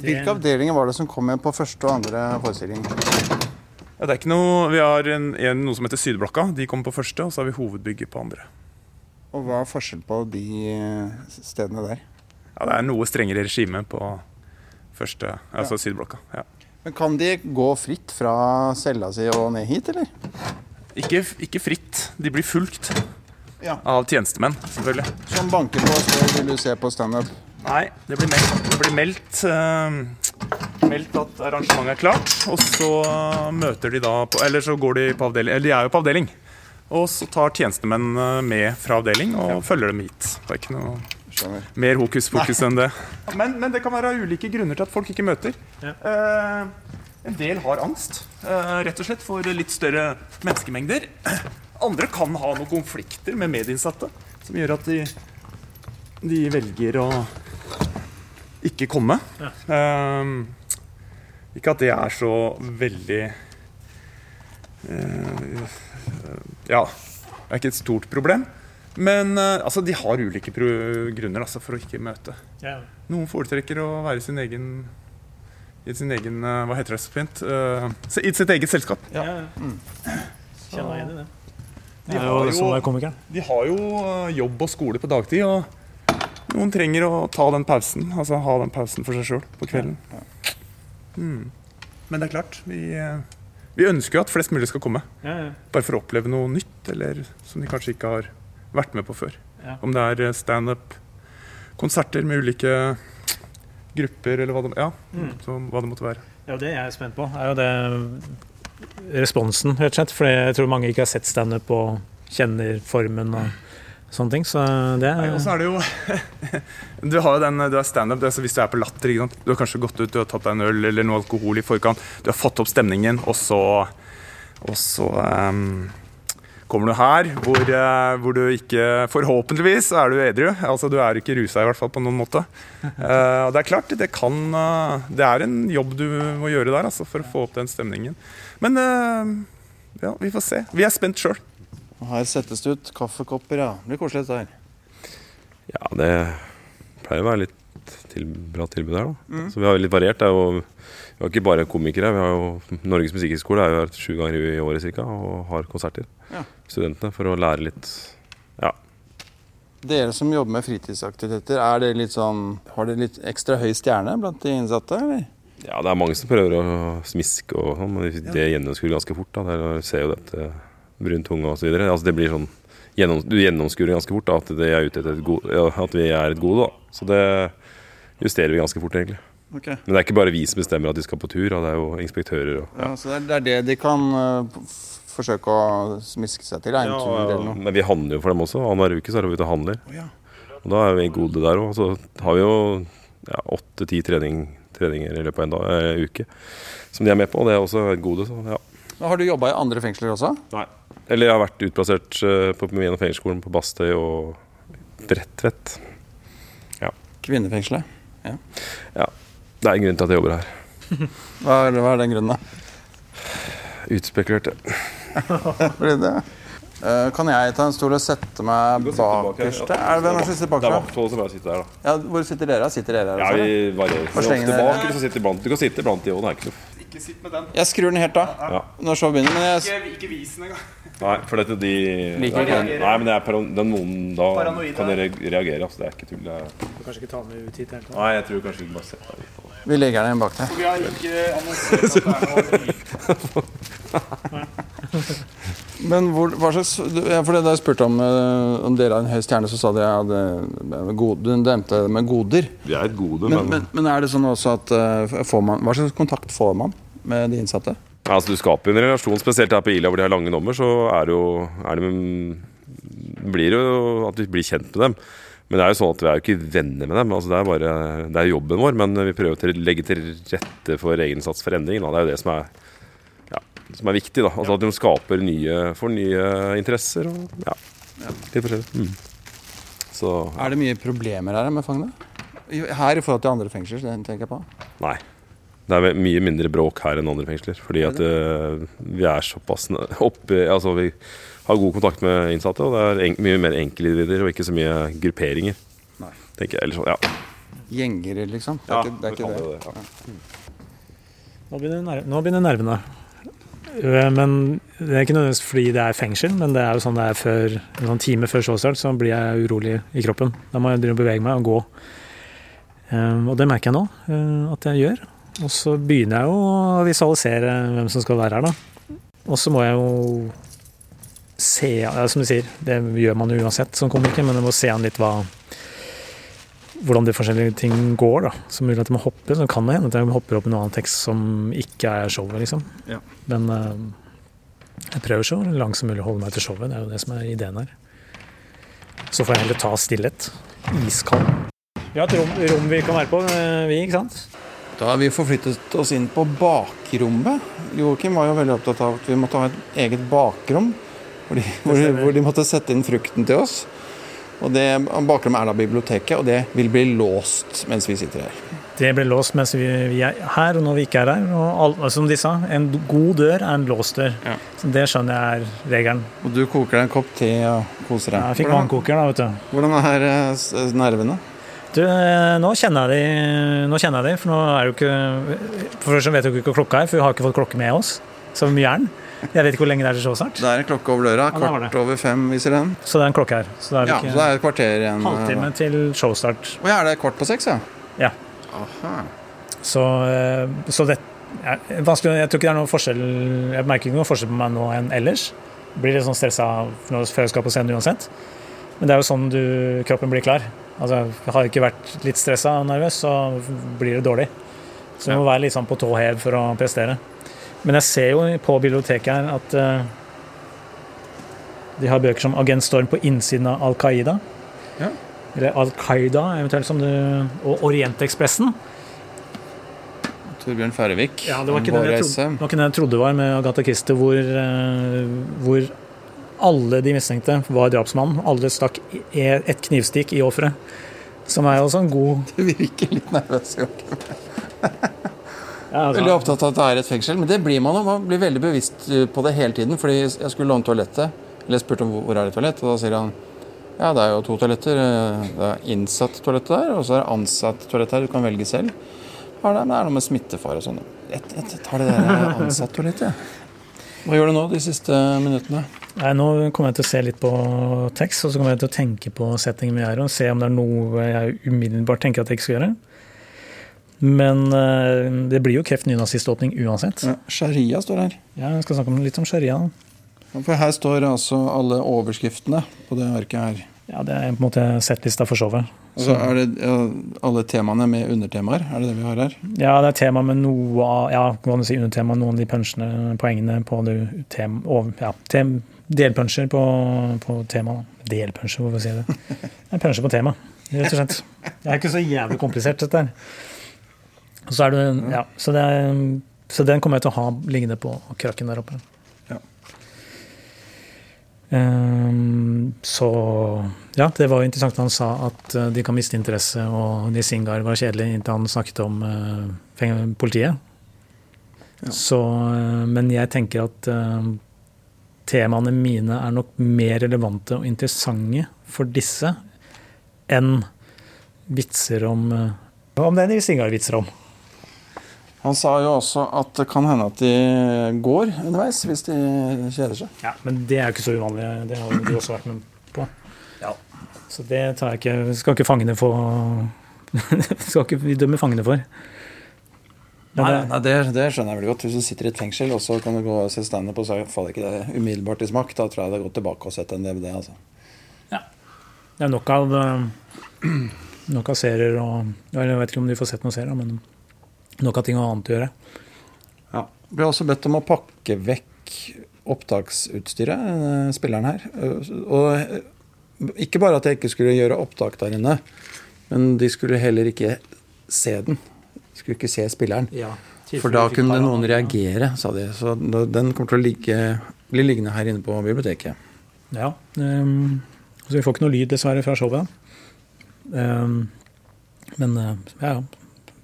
Speaker 1: Hvilke avdelinger var det som kom igjen på første og andre forestilling?
Speaker 6: Ja, det er ikke noe, Vi har en, en, noe som heter Sydblokka. De kommer på første, og så har vi hovedbygget på andre.
Speaker 1: Og hva er forskjell på de stedene der?
Speaker 6: Ja, Det er noe strengere regime på første, altså Sydblokka. Ja.
Speaker 1: Men Kan de gå fritt fra cella si og ned hit, eller?
Speaker 6: Ikke, ikke fritt. De blir fulgt
Speaker 1: Ja.
Speaker 6: av tjenestemenn, selvfølgelig.
Speaker 1: Som banker på og vil du se på standup.
Speaker 6: Nei, det blir meldt, det blir meldt, uh, meldt at arrangementet er klart. Og så møter de da på Eller så går de på avdeling Eller de er jo på avdeling. Og så tar tjenestemenn eh, med fra avdeling og følger dem hit. Det er ikke noe
Speaker 1: Skjønner.
Speaker 6: mer hokus pokus enn det. Men, men det kan være ulike grunner til at folk ikke møter.
Speaker 2: Ja.
Speaker 6: Eh, en del har angst, eh, rett og slett for litt større menneskemengder. Andre kan ha noen konflikter med medinnsatte som gjør at de, de velger å ikke komme. Eh, ikke at det er så veldig eh, Ja, det er ikke et stort problem. Men eh, altså, de har ulike pro grunner altså, for å ikke møte.
Speaker 2: Ja.
Speaker 6: Noen foretrekker å være i sin egen i sin egen eh, Hva heter det så fint? Eh, I sitt eget selskap.
Speaker 2: Ja. Kjenner igjen i det. Er
Speaker 6: har jo-. De har jo jobb og skole på dagtid, og noen trenger å ta den pausen. Altså ha den pausen for seg sjøl på kvelden. Mm. Men det er klart, vi, vi ønsker jo at flest mulig skal komme. Bare for å oppleve noe nytt, eller som de kanskje ikke har vært med på før.
Speaker 2: Ja.
Speaker 6: Om det er eh, standup, konserter med ulike grupper, eller hva det, ja,
Speaker 2: Mm.
Speaker 6: så, hva det måtte være.
Speaker 2: Ja, det jeg er spent på, er jo det responsen, rett og slett. For jeg tror mange ikke har sett standup og kjenner formen og sånne ting. Så det
Speaker 6: Nei,
Speaker 2: er
Speaker 6: og så er det jo Du har jo den, du er standup, det er så hvis du er på latter. Du har kanskje gått ut, du har tatt deg en øl eller noe alkohol i forkant. Du har fått opp stemningen, og så, og så ehm, kommer du her hvor, eh, hvor du ikke Forhåpentligvis er du edru. Altså, du er ikke rusa i hvert fall på noen måte. Uh, og det er klart, det kan uh, Det er en jobb du må gjøre der altså, for å få opp den stemningen. Men uh, ja, vi får se. Vi er spent sjøl.
Speaker 1: Her settes det ut kaffekopper, ja. Det blir koselig dette her.
Speaker 5: Ja, det pleier å være litt til, bra tilbud her, da. Så vi har litt variert. Det er jo, vi har ikke bare komikere. Vi har jo Norges musikkhøgskole er jo her sju ganger i året cirka, og har konserter.
Speaker 1: Ja.
Speaker 5: Studentene for å lære litt Ja.
Speaker 1: Dere som jobber med fritidsaktiviteter, er det litt sånn, har dere litt ekstra høy stjerne blant de innsatte? eller?
Speaker 5: Ja, det er mange som prøver å smiske og sånn, men det gjennomskuer ganske fort. da. Der ser jo dette brun tunge videre. Altså det blir sånn gjennom, Du gjennomskuer ganske fort da, at, det er ute etter et gode, at vi er et gode. da. Så det justerer vi ganske fort, egentlig.
Speaker 1: Ok.
Speaker 5: Men det er ikke bare vi som bestemmer at de skal på tur, det er jo inspektører og
Speaker 1: Ja, så det er, det de kan uh, forsøke å smiske seg til? En tur eller noe?
Speaker 5: Men vi handler jo for dem også. Annenhver uke så er vi ute og handler.
Speaker 1: ja.
Speaker 5: Og da er vi gode der òg. Så har vi jo ja, åtte-ti trening, treninger i løpet av en dag, eh, uke som de er med på. Og det er også et gode. Så, ja.
Speaker 1: Men Har du jobba i andre fengsler også?
Speaker 5: Nei. Eller jeg har vært utplassert uh, på gjennom fengselsskolen på Bastøy og Bredtvet.
Speaker 1: Kvinnefengselet?
Speaker 5: Det er en grunn til at jeg jobber her.
Speaker 1: Hva er, hva er den grunnen, da?
Speaker 5: Utspekulert.
Speaker 1: Blir det? Uh, kan jeg ta en stol og sette meg bakerst?
Speaker 5: ja.
Speaker 1: Er det hvem det som sitter
Speaker 5: Det er
Speaker 1: bakerst?
Speaker 5: vakthold som bare sitter der, da.
Speaker 1: Ja, hvor sitter dere? Sitter dere her?
Speaker 5: Ja, vi varierer. Ofte bak, så sitter blant. Du kan sitte blant de òg, det er ikke noe
Speaker 6: Ikke sitt med den.
Speaker 1: Jeg skrur den helt av
Speaker 5: Ja.
Speaker 1: når showet begynner. Men jeg,
Speaker 6: Ikke, ikke vis den engang.
Speaker 5: Nei, for dette de
Speaker 1: Liker ikke den.
Speaker 5: Nei, men det er paran den noen da
Speaker 6: Paranoida.
Speaker 5: kan dere reagere. Altså, det er ikke tull. Det er...
Speaker 2: Kanskje ikke ta med ut hit. helt.
Speaker 5: Nei, jeg tror kanskje vi bare setter deg
Speaker 1: vi legger den bak der.
Speaker 6: Vi har ikke annonsert at det er noe
Speaker 1: Men hvor, hva slags ja, for Da jeg spurte om, eh, om dere har en høy stjerne, så sa de at det, gode, du nevnte det med goder.
Speaker 5: Vi er et gode,
Speaker 1: Men, men, men er det sånn også at eh, får man, Hva slags kontakt får man med de innsatte?
Speaker 5: Altså, du skaper en relasjon, spesielt her på Ila hvor de har lange nummer, Så er det jo, er det, blir det jo at vi blir kjent med dem. Men det er jo sånn at vi er jo ikke venner med dem. Altså, det er bare det er jobben vår. Men vi prøver å legge til rette for egeninnsats for endring. Da. Det er jo det som er, ja, som er viktig. Da. Altså, at de skaper nye, får nye interesser og ja, litt forskjellig. Mm. Så
Speaker 1: Er det mye problemer her med fangene? Her i forhold til andre fengsler, det tenker jeg på.
Speaker 5: nei. Det er mye mindre bråk her enn andre fengsler. Fordi at uh, vi er såpass oppe Altså vi har god kontakt med innsatte, og det er en, mye mer enkeltindivider og ikke så mye grupperinger.
Speaker 1: Nei.
Speaker 5: Tenker jeg. Eller sånn, ja.
Speaker 1: Gjengere, liksom. Det er
Speaker 5: ja
Speaker 1: ikke det. Er ikke det.
Speaker 5: det, ja.
Speaker 2: Nå begynner, ner nå begynner nervene. Øh, Men Det er ikke nødvendigvis fordi det er fengsel, men det er jo sånn det er før, en sånn time før showstart, så blir jeg urolig i kroppen. Da må jeg begynne å bevege meg og gå. Um, og det merker jeg nå at jeg gjør. Og så begynner jeg jo å visualisere hvem som skal være her, da. Og så må jeg jo se ja, Som du sier, det gjør man jo uansett som komiker, men jeg må se an litt hva hvordan de forskjellige ting går. da, Så mulig at jeg må hoppe. Så kan det hende at jeg hopper opp i noen annen tekst som ikke er showet, liksom.
Speaker 1: Ja.
Speaker 2: Men uh, jeg prøver så langt som mulig å holde meg til showet. Det er jo det som er ideen her. Så får jeg heller ta stillhet. Iskald. Vi har et rom, rom vi kan være på, eh, vi, ikke sant?
Speaker 1: Da har vi forflyttet oss inn på bakrommet. Joakim var jo veldig opptatt av at vi måtte ha et eget bakrom. Hvor de, hvor, de, hvor de måtte sette inn frukten til oss. Og det Bakrommet er da biblioteket, og det vil bli låst mens vi sitter her.
Speaker 2: Det blir låst mens vi, vi er her, og når vi ikke er her. Og all, som de sa, en god dør er en låst dør.
Speaker 1: Ja.
Speaker 2: Så det skjønner jeg er regelen.
Speaker 1: Og du koker deg en kopp te og koser deg.
Speaker 2: Jeg fikk vannkoker, da, vet du.
Speaker 1: Hvordan er eh, nervene?
Speaker 2: Du, eh, nå kjenner jeg de, nå kjenner jeg de, for nå er det jo ikke For først vet du ikke hva klokka er, for vi har ikke fått klokke med oss. Så mye er den. Jeg vet ikke hvor lenge det er til showstart.
Speaker 1: Det er en klokke over døra. Kvart over fem viser den.
Speaker 2: Så det er en klokke her. Så det er
Speaker 1: Ja,
Speaker 2: ikke
Speaker 1: så det er et kvarter igjen.
Speaker 2: halvtime til showstart.
Speaker 1: Å ja, er det kvart på seks, ja?
Speaker 2: Ja.
Speaker 1: Aha.
Speaker 2: Så, eh, så det er vanskelig, Jeg tror ikke det er noe forskjell Jeg merker ikke noe forskjell på meg nå enn ellers. Blir litt sånn stressa før jeg skal på scenen uansett. Men det er jo sånn du, kroppen blir klar. Altså, Har jeg ikke vært litt stressa og nervøs, så blir det dårlig. Så du må være litt sånn på tå hev for å prestere. Men jeg ser jo på biblioteket her at eh, de har bøker som 'Agent Storm på innsiden av Al Qaida'.
Speaker 1: Ja.
Speaker 2: Eller Al Qaida, eventuelt, som du Og Orientekspressen.
Speaker 1: Torbjørn Færøvik.
Speaker 2: Ja, det var ikke den jeg,
Speaker 1: Vårreise.
Speaker 2: trodde, det var jeg trodde var med Agatha Christie, hvor, eh, hvor alle de mistenkte var drapsmannen. Alle stakk et knivstikk i offeret. Som er jo også en god
Speaker 1: Du virker litt nervøs. Joakim.
Speaker 2: ja,
Speaker 1: Veldig
Speaker 2: altså,
Speaker 1: opptatt av at det er et fengsel. Men det blir man jo. Man blir veldig bevisst uh, på det hele tiden. Fordi jeg skulle låne toalettet. Eller jeg spurte om hvor er det toalett, og da sier han ja, det er jo to toaletter. Eh, Det er innsatt toalett der, og så er det ansatt toalett her. Du kan velge selv. Ja, det er noe med smittefare og sånn. Jeg tar det der ansatt toalettet, jeg. Hva gjør du nå de siste minuttene?
Speaker 2: Nei, nå kommer jeg til å se litt på tekst, og så kommer jeg til å tenke på settingen vi er i, og se om det er noe jeg umiddelbart tenker at jeg ikke skal gjøre. Men eh, det blir jo kreft nynaziståpning uansett.
Speaker 1: Ja, Sharia står her.
Speaker 2: Ja, jeg skal snakke om litt om sharia. Ja,
Speaker 1: For her står altså alle overskriftene på det arket her.
Speaker 2: Ja, Det er på en måte settlista for showet.
Speaker 1: Så er det ja, alle temaene med undertemaer. Er det det vi har her?
Speaker 2: Ja, det er tema med noe av ja, kan du si, undertema, noen av de punchene, poengene på det tem, over, ja, tem, delpunsjer på, på tema. da. Delpunsjer, hvorfor sier jeg det? Jeg puncher på tema, rett og slett. Det er ikke så jævlig komplisert, dette her. Så, det, ja, så, det er, så den kommer jeg til å ha liggende på krakken der oppe.
Speaker 1: Ja.
Speaker 2: Um, så ja, det var jo interessant han sa at eh, de kan miste interesse, og Nisingar var kjedelig inntil han snakket om uh, politiet.
Speaker 1: Ja.
Speaker 2: Så, eh, men jeg tenker at eh, temaene mine er nok mer relevante og interessante for disse enn vitser om eh, Om det er Nisingar-vitser om.
Speaker 1: Han sa jo også at det kan hende at de går underveis hvis de kjeder seg.
Speaker 2: Ja, Men det er jo ikke så uvanlig. Det har jo du også vært med på. Så det tar jeg ikke Skal ikke fangene få Skal ikke vi dømme fangene for.
Speaker 1: Nei,
Speaker 2: det,
Speaker 1: nei det, det skjønner jeg veldig godt. Hvis du sitter i et fengsel og så kan du gå og se standup, og så faller ikke det umiddelbart i smak, da tror jeg det er godt tilbake og sett en DVD. altså.
Speaker 2: det er nok av eh, Nok av serier og Jeg vet ikke om de får sett noen serier, men nok av ting og annet å gjøre.
Speaker 1: Ja. Ble også bedt om å pakke vekk opptaksutstyret, eh, spilleren her. Eh, Og ikke bare at jeg ikke skulle gjøre opptak der inne, men de skulle heller ikke se den. Skulle ikke se spilleren. For da kunne noen reagere, sa de. Så den kommer til å ligge, bli liggende her inne på biblioteket.
Speaker 2: Ja. Um, så vi får ikke noe lyd, dessverre, fra showet. Um, men eh, ja, ja.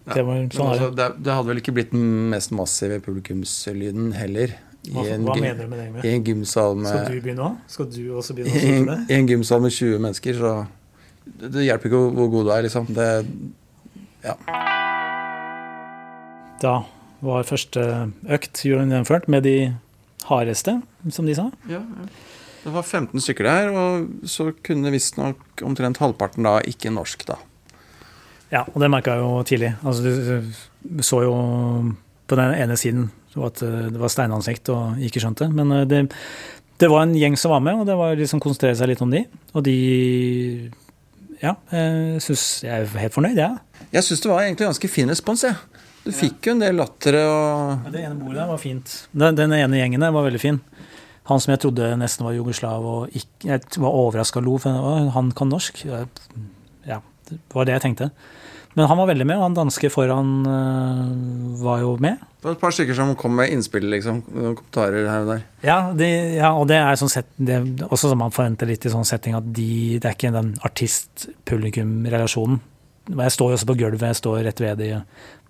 Speaker 2: Det var, sånn
Speaker 1: altså,
Speaker 2: det.
Speaker 1: det, hadde vel ikke blitt den mest massive publikumslyden heller. I
Speaker 2: Hva,
Speaker 1: en,
Speaker 2: hva mener du med det?
Speaker 1: I en gymsal med
Speaker 2: Skal du begynne òg? Skal du også begynne å synge?
Speaker 1: I en gymsal med 20 mennesker, så det, hjelper ikke hvor- god du er, liksom. Det,
Speaker 2: Da var første økt gjennomført med de hardeste, som de sa.
Speaker 1: Ja, det var 15 stykker der, og så kunne visstnok omtrent halvparten da ikke norsk, da.
Speaker 2: Ja, og det merka jeg jo tidlig. Altså, du så jo på den ene siden at eh, det var steinansikt og ikke skjønte. Men eh, det, det var en gjeng som var med, og det var liksom konsentrere seg litt om de. Og de Ja, jeg syns jeg er helt fornøyd, jeg. Ja.
Speaker 1: Jeg syns det var egentlig ganske fin respons, jeg. Du fikk jo en del latter og
Speaker 2: Det ene bordet der var fint. Den, den ene gjengen der var veldig fin. Han som jeg trodde nesten var jugoslav og ikke, jeg var overraska og lo, for han kan norsk. Ja, det var det jeg tenkte. Men han var veldig med, og han danske foran øh, var jo med.
Speaker 1: Det var et par stykker som kom med innspill, liksom. Kommentarer her og der.
Speaker 2: Ja, de, ja og det er sånn sett, det også som man forventer litt i sånn setting, at de, det er ikke den artist-publikum-relasjonen. Jeg står jo også på gulvet, jeg står rett ved de,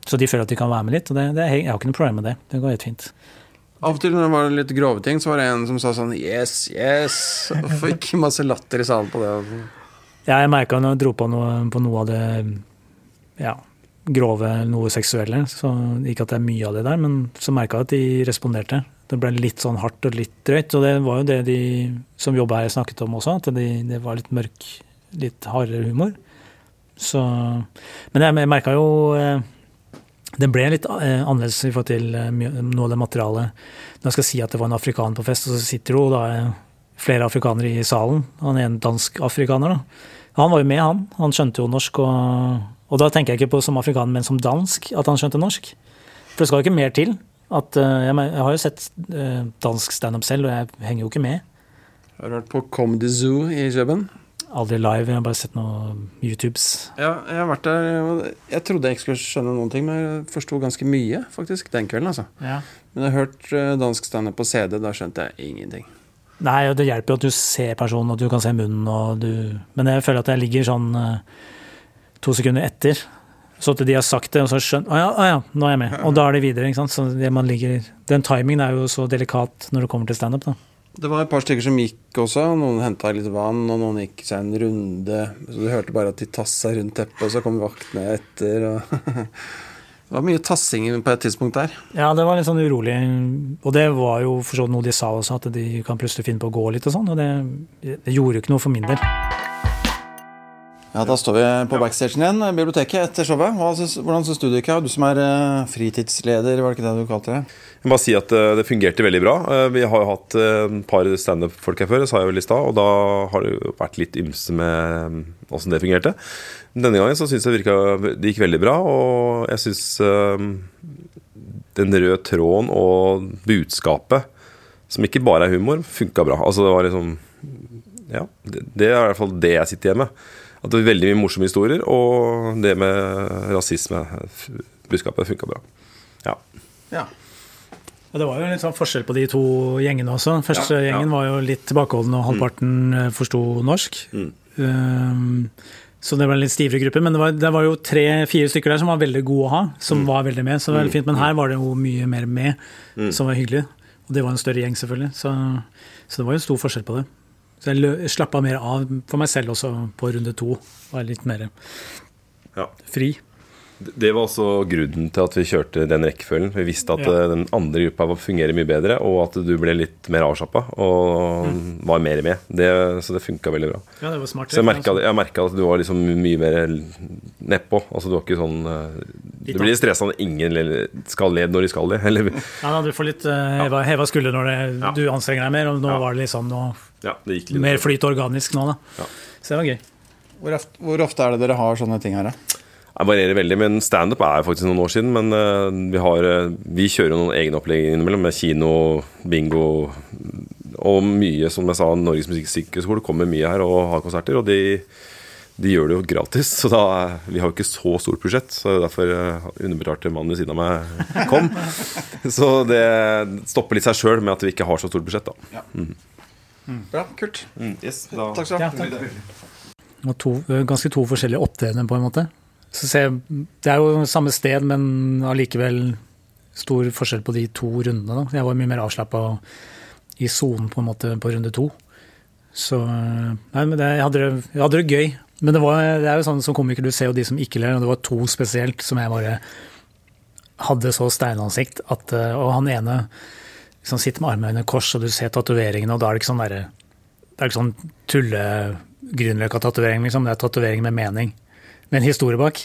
Speaker 2: så de føler at de kan være med litt. og det, det Jeg har ikke noe problem med det. Det går helt fint.
Speaker 1: Av og til når det var litt grove ting, så var det en som sa sånn Yes, yes! Og fikk masse latter i salen på det.
Speaker 2: Ja, jeg merka når jeg dro på noe, på noe av det ja, grove, noe seksuelle. Så ikke at det er mye av det der, men så merka jeg at de responderte. Det ble litt sånn hardt og litt drøyt. Og det var jo det de som jobba her, snakket om også, at de, det var litt mørk, litt hardere humor. Så Men jeg, jeg merka jo Den det ble litt eh, annerledes i forhold til eh, noe av det materialet. Når jeg skal si at det var en afrikaner på fest, og så sitter jo da eh, flere afrikanere i salen. Han er en dansk afrikaner, da. Han var jo med, han. Han skjønte jo norsk. Og, og da tenker jeg ikke på som afrikaner, men som dansk, at han skjønte norsk. For det skal jo ikke mer til. At, eh, jeg, jeg har jo sett eh, dansk standup selv, og jeg henger jo ikke med.
Speaker 1: Har du vært på Comedy Zoo i Kjøben?
Speaker 2: Aldri live, jeg har bare sett noen YouTubes.
Speaker 1: Ja, jeg har vært der. Jeg trodde jeg ikke skulle skjønne noen ting, men jeg forsto ganske mye faktisk den kvelden. altså.
Speaker 2: Ja.
Speaker 1: Men jeg har hørt eh, dansk standup på CD, da skjønte jeg ingenting.
Speaker 2: Nei, og det hjelper jo at du ser personen, og du kan se munnen, og du Men jeg føler at jeg ligger sånn eh, to sekunder etter. Så at de har sagt det, og så skjønner Å ja, å ja, nå er jeg med. Og da er det videre. ikke sant? Så det man ligger Den timingen er jo så delikat når det kommer til standup, da.
Speaker 1: Det var et par stykker som gikk også. Noen henta litt vann, og noen gikk seg en runde. Så Du hørte bare at de tassa rundt teppet, og så kom vaktene etter. Det var mye tassing på et tidspunkt der.
Speaker 2: Ja, det var litt sånn urolig. Og det var jo for så noe de sa også, at de kan plutselig finne på å gå litt og sånn. Og det, det gjorde jo ikke noe for min del.
Speaker 1: Ja, Da står vi på backstagen igjen, biblioteket etter showet. Hvordan syns du det gikk? Du som er eh, fritidsleder, var det ikke det du kalte det?
Speaker 5: Jeg må bare si at eh, det fungerte veldig bra. Eh, Vi har jo hatt et par standup-folk her før, sa jeg vel i stad, og da har det jo vært litt ymse med åssen det fungerte. Denne gangen så syns jeg det, virka, det gikk veldig bra, og jeg syns den røde tråden og budskapet, som ikke bare er humor, funka bra. Altså det var liksom Ja, det, det er i hvert fall det jeg sitter igjen med. At det var veldig mye morsomme historier, og det med rasisme, budskapet, funka bra. Ja.
Speaker 1: Ja.
Speaker 2: Det var jo litt sånn forskjell på de to gjengene også. Første
Speaker 5: Ja, ja.
Speaker 2: gjengen var jo litt tilbakeholden, og halvparten mm. forsto norsk.
Speaker 5: Mm.
Speaker 2: Um, så det var en litt stivere gruppe. Men det var, det var jo tre-fire stykker der som var veldig gode å ha. Som
Speaker 5: Mm.
Speaker 2: var veldig med, så det var veldig fint. Men her var det jo mye mer med,
Speaker 5: Mm.
Speaker 2: som var hyggelig. Og det var en større gjeng, selvfølgelig. Så, så det var jo stor forskjell på det. Så jeg slappa mer av for meg selv også på runde to. Var litt mer
Speaker 5: Ja.
Speaker 2: fri.
Speaker 5: Det var også grunnen til at vi kjørte den rekkefølgen. Vi visste at
Speaker 2: Ja.
Speaker 5: eh, den andre gruppa fungerer mye bedre, og at du ble litt mer avslappa og var mer med. Det, så det funka veldig bra.
Speaker 2: Ja, det var smart.
Speaker 5: Så jeg merka, at du var liksom mye mer nedpå. Altså, du var ikke sånn eh, Du
Speaker 2: Litt
Speaker 5: blir stressa når ingen skal le når de skal le. Eller,
Speaker 2: Ja, du får litt uh, heva, heva skulder når det,
Speaker 5: Ja.
Speaker 2: du anstrenger deg mer, og nå
Speaker 5: Ja.
Speaker 2: var det liksom noe,
Speaker 5: ja, det gikk litt
Speaker 2: mer flyt organisk nå, da.
Speaker 5: Ja.
Speaker 2: Så det var gøy.
Speaker 1: Hvor, ofte, hvor ofte er det dere har sånne ting her, da?
Speaker 5: Det varierer veldig, men standup er faktisk noen år siden. Men eh, vi, har, eh, vi kjører jo noen egne opplegg innimellom, med kino, bingo og mye, som jeg sa, Norges Musikkhøgskole kommer mye her og har konserter. Og de, de gjør det jo gratis, så da Vi har jo ikke så stort budsjett, så derfor eh, underbetalte mannen ved siden av meg kom. Så det stopper litt seg sjøl med at vi ikke har så stort budsjett, da.
Speaker 1: Bra, kult.
Speaker 5: Yes, da.
Speaker 1: Takk skal du ha.
Speaker 2: Ja, ganske to forskjellige opptredener, på en måte. Ser, det er jo samme sted, men allikevel stor forskjell på de to rundene. Da. Jeg var mye mer avslappa i sonen på en måte på runde to. Så Nei, men det, jeg, hadde det, jeg hadde det gøy. Men det, var, det er jo sånn som komiker, du ser jo de som ikke ler, og det var to spesielt som jeg bare hadde så steinansikt at eh, Og han ene liksom sitter med armene under kors, og du ser tatoveringene, og da er det ikke sånn derre Det er ikke sånn tulle Grünerløkka-tatovering, liksom. Det er tatovering med mening. Med en historie bak.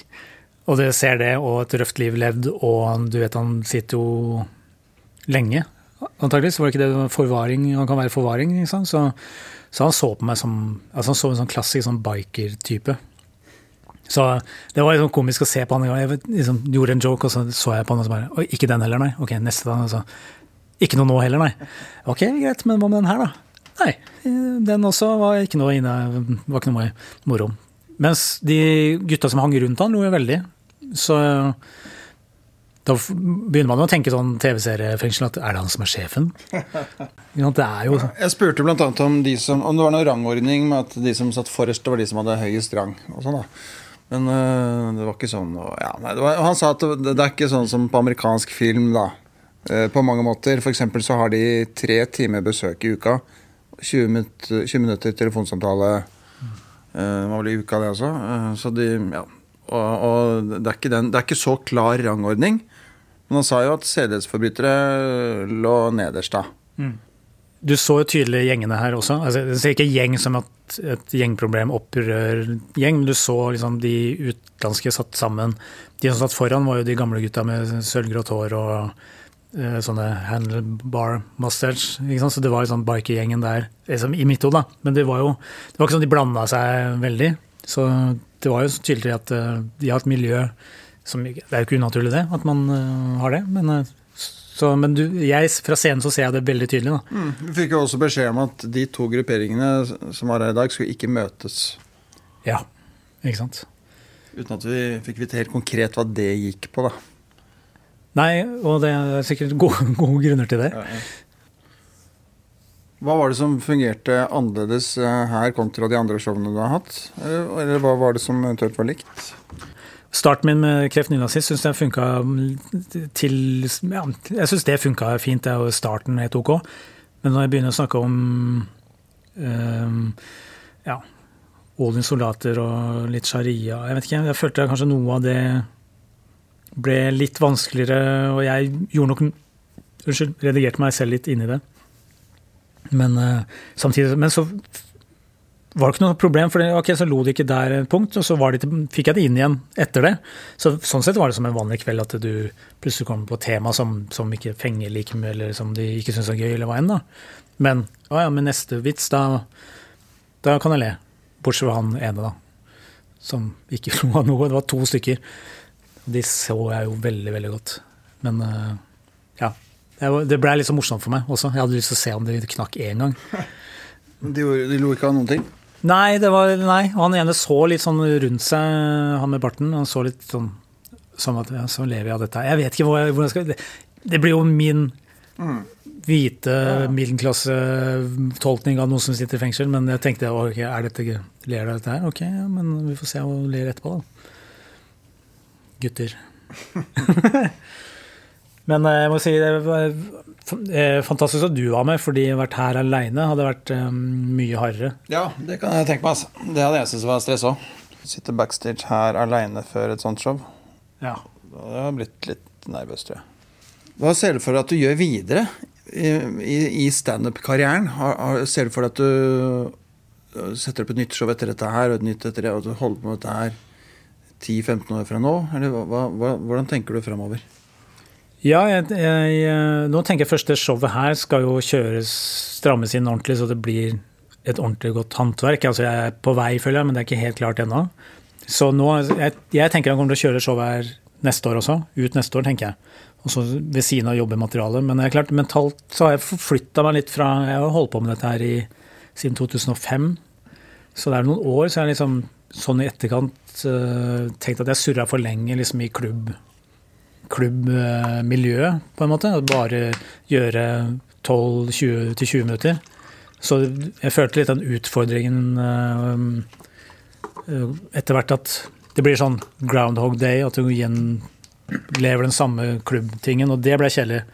Speaker 2: Og du ser det, og et røft liv levd, og du vet han sitter jo lenge. Antakeligvis var det ikke det forvaring, han kan være forvaring, sant? Så, så han så på meg som altså han så en sånn klassisk sånn biker-type. Så det var liksom komisk å se på han. Jeg vet, liksom, gjorde en joke, og så så jeg på han og så bare Oi, ikke den heller, nei. Ok, neste da. Altså. Ikke noe nå heller, nei. Ok, greit, men hva med den her, da? Nei, den også var ikke noe inne, var ikke noe moro. Mens de gutta som hang rundt han, lo jo veldig. Så da begynner man jo å tenke sånn TV-seriefengsel at er det han som er sjefen? Det er jo
Speaker 1: Jeg spurte bl.a. om de som, om det var noen rangordning med at de som satt forrest, var de som hadde høyest rang. og sånn da. Men øh, det var ikke sånn. Ja, nei, var, han sa at det, det er ikke sånn som på amerikansk film, da. eh, på mange måter. Eksempel så har de tre timer besøk i uka. 20, minutter, 20 minutter telefonsamtale. Eh, Det var vel i uka, det også. Eh, Så de, ja. Og, og det, er den, det er ikke så klar rangordning. Men han sa jo at sedelighetsforbrytere lå nederst da.
Speaker 2: Du så jo tydelig gjengene her også. Altså, jeg ser ikke gjeng som at et gjengproblem opprør gjeng, men du så liksom de utenlandske satt sammen. De som satt foran, var jo de gamle gutta med sølvgrått hår og sånne handlebar mustache. Så det var sånn bikergjengen der liksom, i mitt hode, da. Men det var jo det var ikke sånn de blanda seg veldig. Så det var jo så tydelig at eh, de har et miljø som Det er jo ikke unaturlig, det, at man eh, har det. Men, eh, så, men du, jeg, fra scenen så ser jeg det veldig tydelig. da.
Speaker 1: Vi fikk jo også beskjed om at de to grupperingene som var her i dag, skulle ikke møtes.
Speaker 2: Ja, ikke sant.
Speaker 1: Uten at vi fikk vite helt konkret hva det gikk på, da.
Speaker 2: Nei, og det er sikkert gode, gode grunner til det.
Speaker 1: Hva var det som fungerte annerledes eh, her kontra de andre showene du har hatt? Eller, eller hva var det som eventuelt var likt?
Speaker 2: Starten min med Kreft nynazist syns jeg funka til ja, Jeg syns det funka fint, det er starten helt ok. Men når jeg begynner å snakke om um, ja, Odins soldater og litt sharia Jeg vet ikke, jeg følte kanskje noe av det ble litt vanskeligere, og jeg gjorde nok Unnskyld, redigerte meg selv litt inn i det. Men uh, samtidig Men så var det ikke noe problem, for det, ok, så lo de ikke der et punkt, og så var de, fikk jeg det inn igjen etter det. Så Sånn sett var det som en vanlig kveld at du plutselig kommer på tema som, som ikke fenger like mye, eller som de ikke syns er gøy, eller hva enn. da. Men å ja, med neste vits, da, da kan jeg le. Bortsett fra han ene, da. Som ikke lo av noe. Det var to stykker. De så jeg jo veldig, veldig godt. Men eh, ja. Det ble litt så morsomt for meg også. Jeg hadde lyst til å se om det knakk én gang.
Speaker 1: De, gjorde- de lo ikke av noen ting?
Speaker 2: Nei, det var, nei, han ene så litt sånn rundt seg, han med barten. Han så litt sånn som at ja, så lever jeg av dette. Jeg vet ikke hvor jeg, hvor jeg skal det, det blir jo min hvite middelklassetolkning av noen som sitter i fengsel, men jeg tenkte ok, er dette, ler av dette her? Ok, ja, men vi får se og ler etterpå, da. Gutter. men eh, jeg må si det var eh, fantastisk at du var med, fordi å vært her aleine hadde vært eh, mye hardere.
Speaker 1: Ja, det kan jeg tenke meg. altså. Det hadde jeg syntes var stress òg. Sitte backstage her aleine før et sånt show.
Speaker 2: Ja.
Speaker 1: Hadde jeg blitt litt nervøs, tror jeg. Hva ser du for deg at du gjør videre i, i, i standup-karrieren? Har- har- Ser du for deg at du setter opp et nytt show etter dette her, og et nytt etter det, og du holder på med dette her 10-15 år fra nå? Eller hva, hva, hvordan tenker du framover?
Speaker 2: Ja, jeg, jeg, eh, nå tenker jeg først det showet her skal jo kjøres, strammes inn ordentlig, så det blir et ordentlig godt håndverk. Altså jeg er på vei, føler jeg, men det er ikke helt klart ennå. Så nå, jeg, jeg tenker jeg kommer til å kjøre showet her neste år også. Ut neste år, tenker jeg. Og så ved siden av jobbe med materialet. Men det er klart, mentalt så har jeg forflytta meg litt fra Jeg har holdt på med dette her i, siden 2005. Så det er noen år, så jeg liksom sånn i etterkant tenkt at jeg surra for lenge liksom i klubb klubbmiljøet, på en måte. Bare gjøre 12-20 minutter. Så jeg følte litt den utfordringen eh, eh, etter hvert at det blir sånn groundhog day, at du igjen lever den samme klubbtingen, og det ble kjedelig.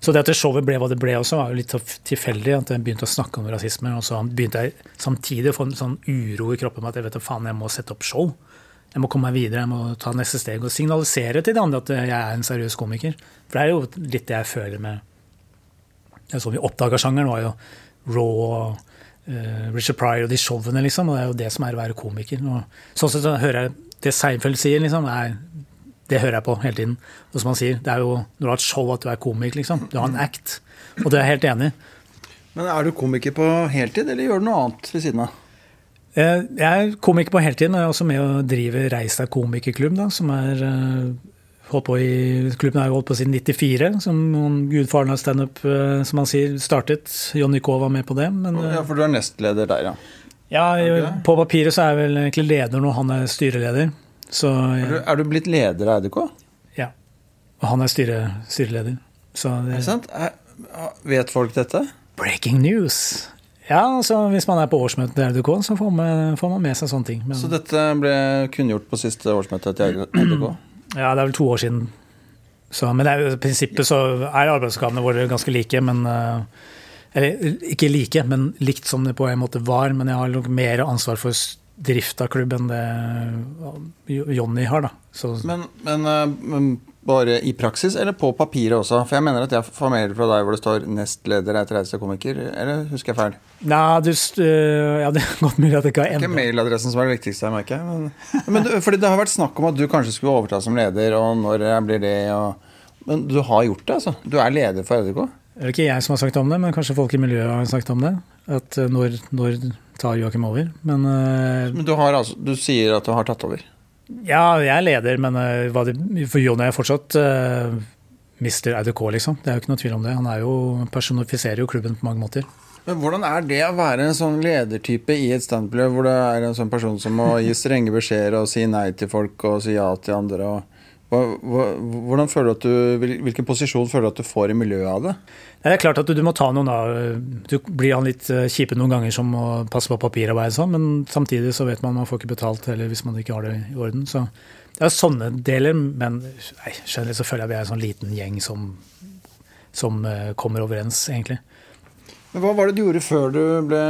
Speaker 2: Så det at det showet ble hva det ble også, var jo litt tilfeldig. At jeg begynte å snakke om rasisme, og så begynte jeg samtidig å få en sånn uro i kroppen med at jeg vet da faen, jeg må sette opp show. Jeg må komme meg videre, jeg må ta neste steg og signalisere til de andre at jeg er en seriøs komiker. For det er jo litt det jeg føler med Det er sånn vi oppdaga sjangeren, var jo Raw, uh, Richard Pryor og de showene, liksom. Og det er jo det som er å være komiker. Og sånn sett så hører jeg det Seinfeld sier, liksom, er, det hører jeg på hele tiden. Og som han sier, det er jo når du har et show at du er komiker, liksom. Du har en act. Og det er jeg helt enig i.
Speaker 1: Men Er du komiker på heltid, eller gjør du noe annet ved siden av?
Speaker 2: Eh, Jeg er komiker på heltid, og jeg er også med å drive Reis deg komikerklubb, da, som er eh, holdt på i, Klubben har jo holdt på siden 94, som gudfaren av standup, eh, som han sier, startet. Jonny K var med på det. Men
Speaker 1: Ja, For du er nestleder der, ja.
Speaker 2: ja, på papiret så er jeg vel egentlig leder når han er styreleder. Så
Speaker 1: Er du, er du blitt leder av EDK?
Speaker 2: ja. Og han er styre, styreleder. Så
Speaker 1: Er
Speaker 2: det
Speaker 1: sant? Er, vet folk dette?
Speaker 2: Breaking news! Ja, altså hvis man er på årsmøtet til RDK, så får man, får man med seg sånne ting. Men,
Speaker 1: Så dette ble kunngjort på siste årsmøte til RDK?
Speaker 2: Ja, det er vel to år siden. Så, men i prinsippet så er arbeidsoppgavene våre ganske like, men eh, Eller ikke like, men likt som det på en måte var. Men jeg har nok mer ansvar for drift av klubb enn det Jonny har, da. Så
Speaker 1: Men, men, eh, men Bare i praksis, eller på papiret også? For jeg mener at jeg får mail fra deg hvor det står 'nestleder er reisekomiker', eller husker jeg feil?
Speaker 2: Nei, du øh, Ja, det er godt mulig at det ikke har
Speaker 1: Det er ikke mailadressen som er det viktigste, jeg merker. Men, men du, fordi det har vært snakk om at du kanskje skulle overta som leder, og når blir det, og Men du har gjort det, altså? Du er leder for RDK?
Speaker 2: Det er ikke jeg som har sagt om det, men kanskje folk i miljøet har sagt om det. At øh, når, når tar Joakim over? Men øh,
Speaker 1: Men du, har altså, du sier at du har tatt over?
Speaker 2: Ja, jeg er leder, men det, for Jon er fortsatt uh, mister RDK, liksom. Det er jo ikke noe tvil om det. Han jo, personifiserer jo klubben på mange måter.
Speaker 1: Men hvordan er det å være en sånn ledertype i et standmiljø hvor det er en sånn person som må gi strenge beskjeder og si nei til folk og si ja til andre? Og, hva, du hvilken posisjon føler du at du får i miljøet av det?
Speaker 2: Det er klart at du, du må ta noen av Du blir han litt øh, kjipe noen ganger som må passe på papirarbeid og sånn, men samtidig så vet man man får ikke betalt heller hvis man ikke har det i orden. Så det er sånne deler, men nei, generelt så føler jeg vi er en sånn liten gjeng som, som øh, kommer overens, egentlig.
Speaker 1: Men Hva var det du gjorde før du ble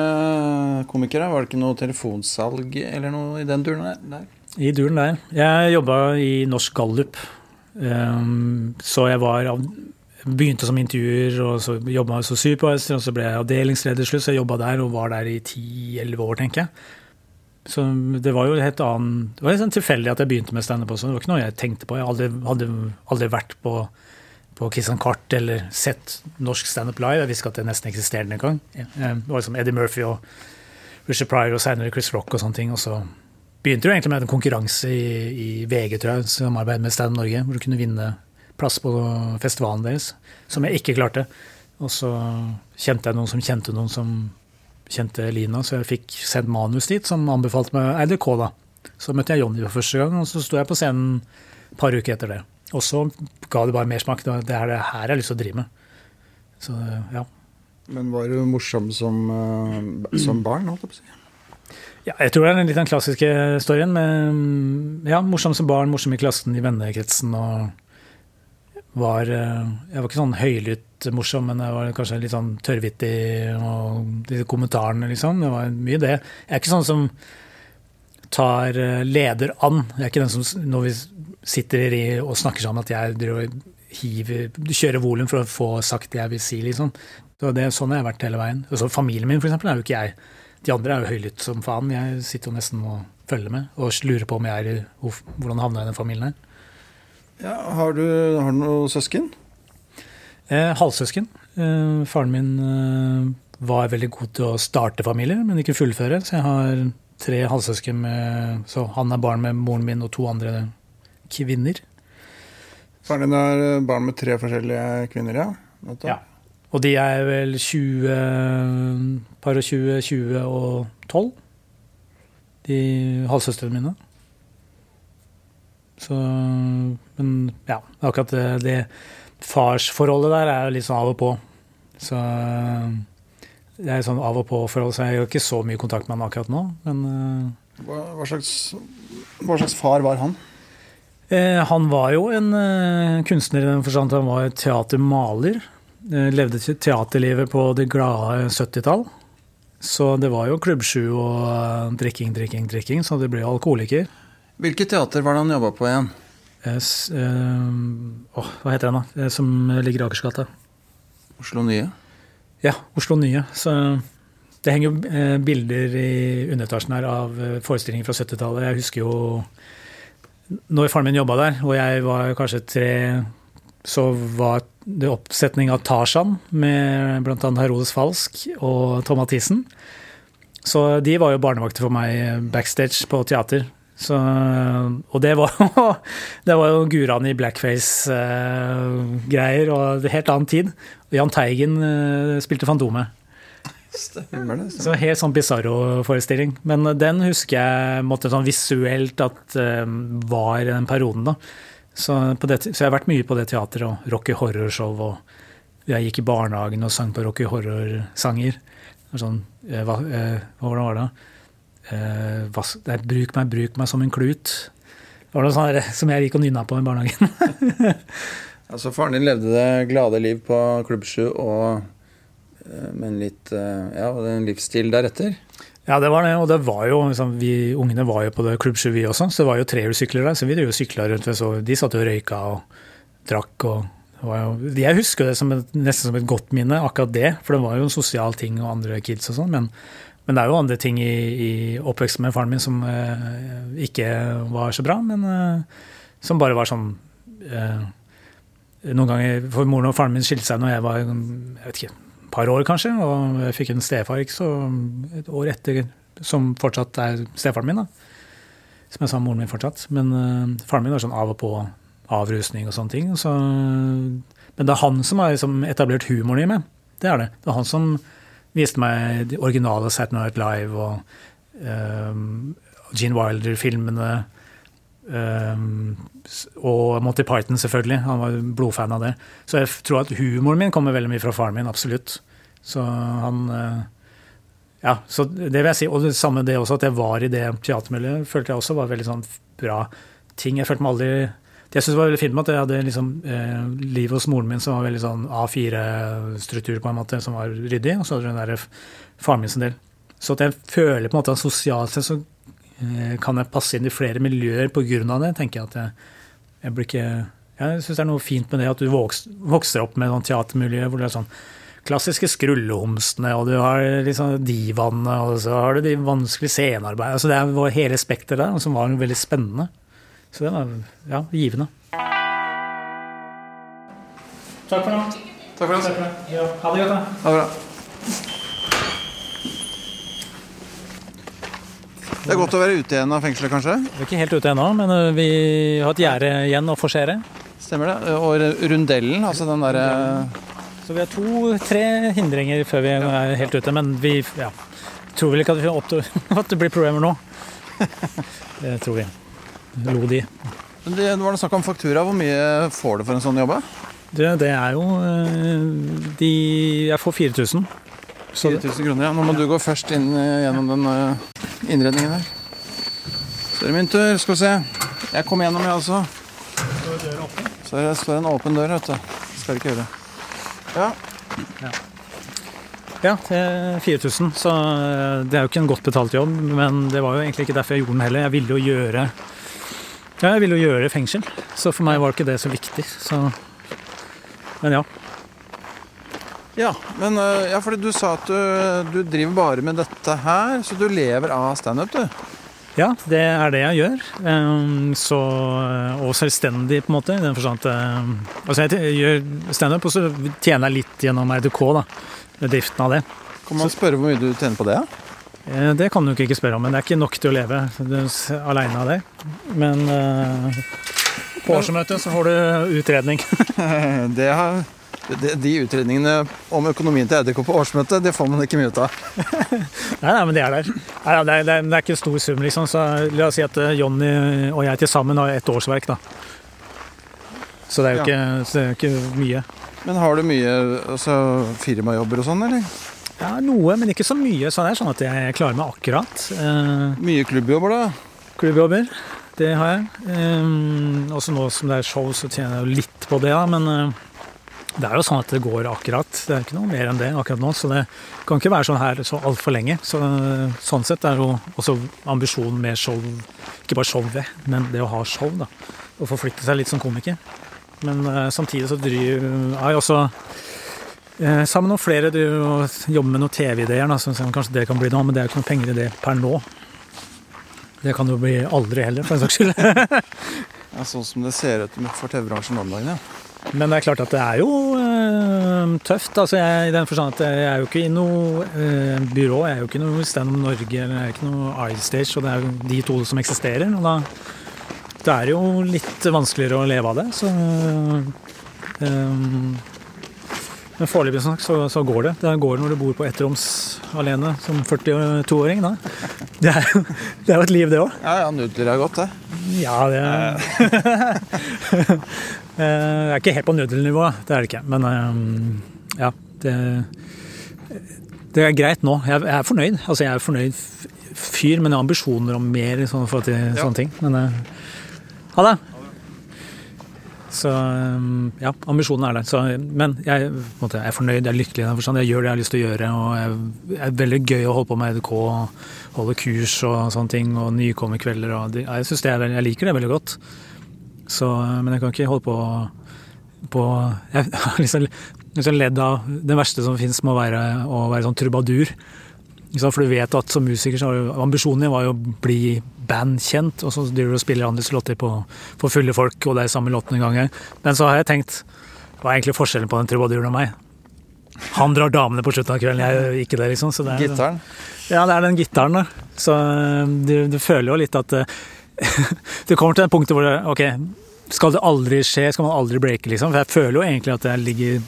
Speaker 1: komiker? Var det ikke noe telefonsalg eller noe i den duren der?
Speaker 2: I duren der. Jeg jobba i Norsk Gallup. Um, så jeg var begynte som intervjuer, og så jobba jeg som supervisor, og så ble jeg avdelingsleder slutt, så jeg jobba der og var der i 10-11 år, tenker jeg. Så det var jo helt annen Det var litt sånn tilfeldig at jeg begynte med standup også. Det var ikke noe jeg tenkte på. Jeg hadde aldri, aldri vært på, på Kristian Kart eller sett norsk standup live. Jeg visste ikke at det nesten eksisterte engang. Eh, Det var liksom Eddie Murphy og Richard Pryor og senere Chris Rock og sånne ting. Og så begynte jo egentlig med en konkurranse i, i VG, tror jeg, samarbeid med Stand Norge, hvor du kunne vinne plass på festivalen deres, som jeg ikke klarte. Og så kjente jeg noen som kjente noen som kjente Lina, så jeg fikk sendt manus dit, som anbefalte meg RDK, da. Så møtte jeg Jonny for første gang, og så sto jeg på scenen et par uker etter det. Og så ga det bare mersmak. Det er det her jeg har lyst til å drive med. Så ja.
Speaker 1: Men var du morsom som, eh, som barn? Holdt jeg på å si?
Speaker 2: Ja, jeg tror det er litt den klassiske storyen med ja, morsom som barn, morsom i klassen, i vennekretsen og var eh, Jeg var ikke sånn høylytt morsom, men jeg var kanskje litt sånn tørrvittig og de kommentarene, liksom. Det var mye det. Jeg er ikke sånn som tar eh, leder an. Jeg er ikke den som når vi sitter og snakker sammen at jeg driver hiver Kjører volum for å få sagt det jeg vil si, liksom. Det er sånn jeg har vært hele veien. Og så familien min, for eksempel, er jo ikke jeg. De andre er jo høylytt som faen. Jeg sitter jo nesten og følger med og lurer på om jeg er i hvordan havna jeg i den familien her.
Speaker 1: Ja, har, du, har du noen søsken?
Speaker 2: Eh, halvsøsken. Eh, faren min eh, var veldig god til å starte familier, men ikke fullføre. Så jeg har tre halvsøsken med Så han er barn med moren min og to andre kvinner.
Speaker 1: Faren din er barn med tre forskjellige kvinner, ja? Nettopp.
Speaker 2: Ja. Og de er vel 20 Par og 20, 20 og 12. De halvsøstrene mine. Så Men ja, akkurat det, det farsforholdet der er litt sånn av og på. Så det er sånn av og på-forhold, så jeg har ikke så mye kontakt med han akkurat nå. Men eh,
Speaker 1: Hva, hva, slags, hva slags far var han?
Speaker 2: Eh, han var jo en eh, kunstner i den forstand han var teatermaler. Eh, levde teaterlivet på det glade 70-tall. Så det var jo klubbsju og eh, drikking, drikking, drikking, så det ble jo alkoholiker.
Speaker 1: Hvilket teater var det han jobba på igjen?
Speaker 2: Eh, s- eh, åh, hva heter den, da? Som ligger i Akersgata.
Speaker 1: Oslo Nye?
Speaker 2: Ja, Oslo Nye. Så det henger jo bilder i underetasjen her av forestillinger fra 70-tallet. Jeg husker jo når faren min jobba der, og jeg var kanskje tre, så var det oppsetning av Tarzan med bl.a. Herodes Falsk og Tom Mathisen. Så de var jo barnevakter for meg backstage på teater. Så, og det var, det var jo Guran i blackface-greier og helt annen tid. Jahn Teigen eh, spilte Fantomet.
Speaker 1: Stemmer det?
Speaker 2: Så helt sånn Bizarro-forestilling. Men den husker jeg måtte sånn visuelt at eh, var i den perioden, da. Så, det, så jeg har vært mye på det teateret og Rocky Horror-show. Og jeg gikk i barnehagen og sang på Rocky Horror-sanger. Sånn, eh, hva, eh, hvordan var det? Eh, hva, det er, bruk meg, bruk meg som en klut. Det var noe sånt som jeg gikk og nynna på i barnehagen.
Speaker 1: Altså, faren din levde det glade liv på Klubb 7 og eh, med en litt eh, Ja, en livsstil deretter.
Speaker 2: Ja, det var det. Og det var jo, liksom, vi ungene var jo på det Klubb 7 vi også, så det var jo trehjulssykler der. Så vi sykla rundt. Så de satt og røyka og drakk og jo, Jeg husker det som et, nesten som et godt minne, akkurat det. For det var jo en sosial ting og andre kids og sånn. Men, men det er jo andre ting i, i oppveksten med faren min som eh, ikke var så bra. Men eh, som bare var sånn eh, Noen ganger For moren og faren min skilte seg når jeg var jeg vet ikke, par år, kanskje. Og jeg fikk en stefar ikke så et år etter, som fortsatt er stefaren min. da som jeg sa moren min fortsatt. Men uh, faren min var sånn av og på avrusning og sånne ting. Så, men det er han som har liksom etablert humoren i meg. Det er det. Det er han som viste meg de originale Saturday Night Live og um, Gene Wilder-filmene. Um, og Monty Python, selvfølgelig. Han var blodfan av det. Så jeg tror at humoren min kommer veldig mye fra faren min, absolutt. Så han uh, Ja, så det vil jeg si. Og det samme det også, at jeg var i det teatermiljøet, følte jeg også var veldig sånn bra ting. Jeg følte meg aldri det jeg synes var veldig fint med at jeg hadde liksom, eh, livet hos moren min som var veldig sånn A4-struktur, på en måte, som var ryddig, og så hadde den der faren min sin del. Så at jeg føler på en måte at sosialt sett så eh, kan jeg passe inn i flere miljøer av det, tenker jeg at jeg, jeg blir ikke Jeg syns det er noe fint med det at du vokser, opp med sånn teatermiljø hvor det er sånn klassiske skrullehomsene, og du har liksom divaene, og så har du de vanskelige scenearbeidene. Altså det var hele spekteret der, som var veldig spennende. Så det var ja, givende. Takk for nå.
Speaker 1: Takk for oss.
Speaker 2: Ha det godt, da.
Speaker 1: Ha det bra. Det er godt å være ute igjen av fengselet, kanskje?
Speaker 2: Vi er ikke helt ute ennå, men vi har et gjerde igjen å forsere.
Speaker 1: Stemmer det? Og rundellen, altså den derre
Speaker 2: Så vi har to-tre hindringer før vi er helt ute. Men vi ja, tror vel ikke at, at det blir problemer nå. Det tror vi. Lo de.
Speaker 1: Men det- var det snakk om faktura. Hvor mye får du for en sånn jobb?
Speaker 2: Det, det er jo de Jeg får 4000. Så det,
Speaker 1: 4000 kroner, ja. Nå må du gå først inn eh, gjennom den eh, innredningen her. Så er det min tur. Skal vi se. Jeg kom gjennom, jeg også. Så det står en åpen dør, vet du. Skal det ikke gjøre. Ja.
Speaker 2: ja, det er 4000. Så det er jo ikke en godt betalt jobb, men det var jo egentlig ikke derfor jeg gjorde den heller. Jeg ville jo gjøre ja, jeg ville jo gjøre fengsel, så for meg var ikke det så viktig. Så Men ja.
Speaker 1: Ja, men eh, ja, fordi du sa at du, du driver bare med dette her, så du lever av standup, du.
Speaker 2: Ja, det er det jeg gjør. Så, og selvstendig, på en måte. I den forstand at ehm, Altså, jeg gjør standup, og så tjener jeg litt gjennom RDK, da. Med driften av det.
Speaker 1: Kan man spørre hvor mye du tjener på det?
Speaker 2: Eh, Det kan du ikke spørre om, men det er ikke nok til å leve aleine av det. Men eh, på årsmøtet så får du utredning.
Speaker 1: Det har, de utredningene om økonomien til RDK på årsmøtet, det får man ikke mye ut av.
Speaker 2: Nei, nei, men det er der. Nei, det, er, det er- ikke stor sum, liksom. Så la oss si at eh, Jonny og jeg til sammen har ett årsverk, da. Så det er jo
Speaker 1: Ja.
Speaker 2: ikke, så det er ikke mye.
Speaker 1: Men har du mye altså, firmajobber og sånn, eller?
Speaker 2: Ja, noe, men ikke så mye. Så det er sånn at jeg klarer meg akkurat. Eh,
Speaker 1: Mye klubbjobber, da?
Speaker 2: Klubbjobber, det har jeg. Eh, også nå som det er show, så tjener jeg jo litt på det, da. Men eh, det er jo sånn at det går akkurat. Det er ikke noe mer enn det akkurat nå. Så det kan ikke være sånn her så altfor lenge. Så, sånn sett er jo også ambisjonen med show, ikke bare showet, men det å ha show, da. Å forflytte seg litt som komiker. Men uh, samtidig så driver jeg også uh, sammen med noen flere driver og jobber med noen TV-ideer, så kanskje det kan bli noe, men det er ikke noe penger i det per nå. Det kan jo bli aldri heller, for en saks skyld.
Speaker 1: Ja, sånn som det ser ut for TV-bransjen om dagen, ja.
Speaker 2: Men det er klart at det er jo eh, tøft. Altså jeg, I den forstand at jeg er jo ikke i noe eh, byrå. Jeg er jo ikke noe Stand Up Norge eller jeg er ikke noe iStage, og det er jo de to som eksisterer. Og da det er jo litt vanskeligere å leve av det. Så eh, Men foreløpig så, så går det. Det går når du bor på ettroms alene som 42-åring. da. Det er jo det er jo et liv, det òg.
Speaker 1: Ja, ja, nudler er godt, det.
Speaker 2: Ja, det Eh, Jeg er ikke helt på nudelnivå, det er det ikke. Men eh, ja, det, det er greit nå. Jeg er- fornøyd. Altså, jeg er fornøyd fyr, men jeg har ambisjoner om mer i sånne, forhold til sånne ting. Men eh, ha det! Så eh, ja, ambisjonen er der. Så, men jeg, måte, er fornøyd, jeg er lykkelig i den forstand. Jeg gjør det jeg har lyst til å gjøre. og jeg, Det er veldig gøy å holde på med EDK, holde kurs og sånne ting, og nykommerkvelder. Og det, jeg, synes det er, jeg liker det veldig godt. Så, men jeg kan ikke holde på på Jeg har liksom, liksom ledd av Det verste som fins, må være å være sånn trubadur. Ikke? For du vet at som musiker så var ambisjonen din var jo å bli bandkjent, og så driver du og spiller andres låter på, for fulle folk, og det er samme låten en gang. Men så har jeg tenkt Hva er egentlig forskjellen på den trubaduren og meg? Han drar damene på slutten av kvelden, jeg gjør ikke det, liksom. Så det er,
Speaker 1: Gitaren.
Speaker 2: ja, det er den gitaren, da. Så øh, du, du føler jo litt at Du kommer til det punktet hvor det, ok, skal det aldri skje, skal man aldri breake, liksom? For jeg føler jo egentlig at jeg ligger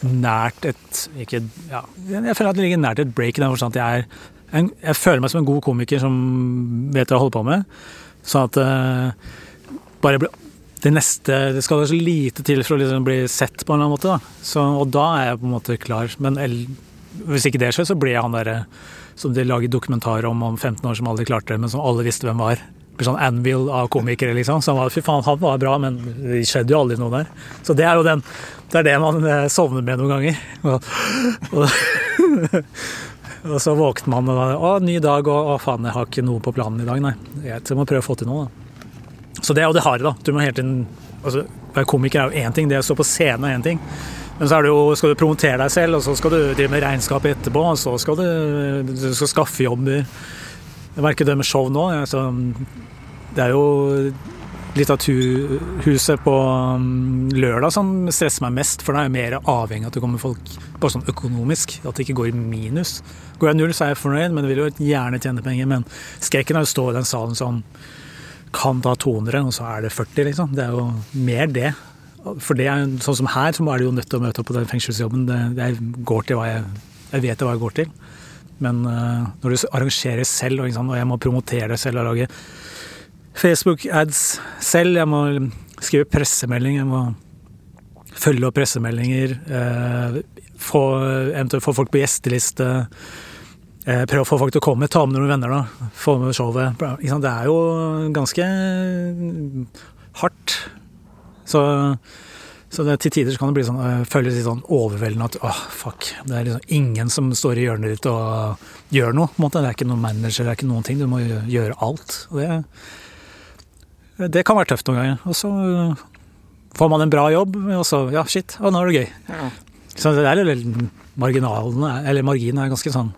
Speaker 2: nært et ikke, ja, Jeg føler at det ligger nært et break i den forstand at jeg er en, Jeg føler meg som en god komiker som vet hva jeg holder på med. Sånn at uh, bare det neste Det skal så lite til for å liksom bli sett på en eller annen måte. Da. Så, og da er jeg på en måte klar. Men el, hvis ikke det skjer, så blir jeg han derre som de lager dokumentar om om 15 år som aldri klarte det, men som alle visste hvem var. Blir sånn Anvil av komikere, liksom. Så han var, fy faen, han var bra, men det skjedde jo aldri noe der. Så det er jo den Det er det man eh, sovner med noen ganger. Og, og, og så våkner man og da, Å, ny dag, og å faen, jeg har ikke noe på planen i dag, nei. Jeg må prøve å få til noe, da. Så det er jo det harde, da. Du må hele tiden altså, Være komiker er jo én ting, det å stå på scenen er én ting. Men så er det jo, skal du promotere deg selv, og så skal du drive med regnskap etterpå. Og så skal du, du skal skaffe jobber. Jeg merker det med show nå. Altså, det er jo Litteraturhuset på um, lørdag som stresser meg mest, for da er jeg mer avhengig av at det kommer folk bare sånn økonomisk. At det ikke går i minus. Går jeg null, så er jeg fornøyd, men jeg vil jo gjerne tjene penger. Men skrekken er å stå i den salen som kan ta 200, og så er det 40, liksom. Det er jo mer det. For det er sånn som her, så er du jo nødt til å møte opp på den fengselsjobben. Det, det går til hva jeg Jeg vet hva jeg går til. Men uh, når du arrangerer selv, og, jeg må promotere det selv og lage Facebook-ads selv, jeg må skrive pressemelding, jeg må følge opp pressemeldinger, uh, få, eventuelt få folk på gjesteliste. Eh, Prøve å få folk til å komme, ta med noen venner, da. Få med showet. Det er jo ganske hardt. Så, så det, til tider kan det sånn, øh, føles litt sånn overveldende at åh, fuck. Det er liksom ingen som står i hjørnet ditt og gjør noe. Det er ikke noen manager, det er ikke noen ting. Du må gjøre alt. Og det, det kan være tøft noen ganger. Og så får man en bra jobb, og så ja, shit, og nå er det gøy. Så det er litt marginalene, eller marginen er ganske sånn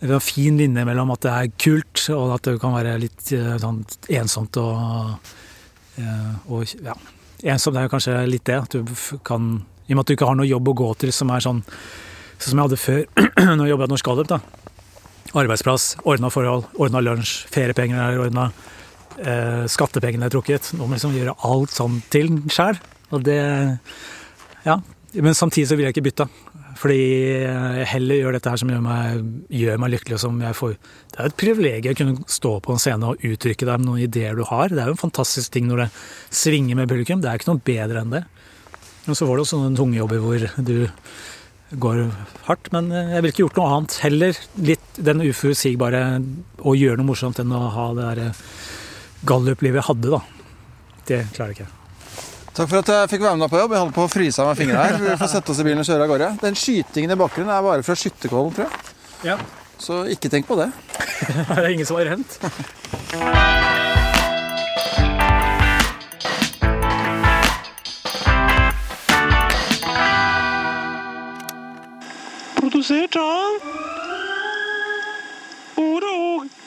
Speaker 2: det er en fin linje mellom at det er kult, og at det kan være litt eh, sånn ensomt og, eh, og ja, ensomt er jo kanskje litt det. At du kan I og med at du ikke har noe jobb å gå til som er sånn Sånn som jeg hadde før, når jeg jobba i Norsk da. Arbeidsplass, ordna forhold, ordna lunsj, feriepenger er ordna, eh, skattepengene er trukket. Nå må liksom gjøre alt sånn til sjæl. Og det Ja. Men samtidig så vil jeg ikke bytte. Fordi jeg heller gjør dette her som gjør meg, gjør meg lykkelig. Som jeg får. Det er jo et privilegium å kunne stå på en scene og uttrykke deg med noen ideer du har. Det er jo en fantastisk ting når det svinger med publikum. Det er ikke noe bedre enn det. Og så får det også noen tunge jobber hvor du går hardt. Men jeg ville ikke gjort noe annet. Heller litt den uforutsigbare å gjøre noe morsomt enn å ha det der gallup-livet jeg hadde, da. Det klarer jeg ikke.
Speaker 1: Takk for at jeg fikk være med deg på jobb. Jeg holdt på å fryse av meg fingrene her. Vi får sette oss i bilen og kjøre av gårde. Den skytingen i bakgrunnen er bare fra skytterkollen, tror jeg.
Speaker 2: Ja.
Speaker 1: Så ikke tenk på det.
Speaker 2: Det er ingen som har rent.
Speaker 7: Produsert av Ord og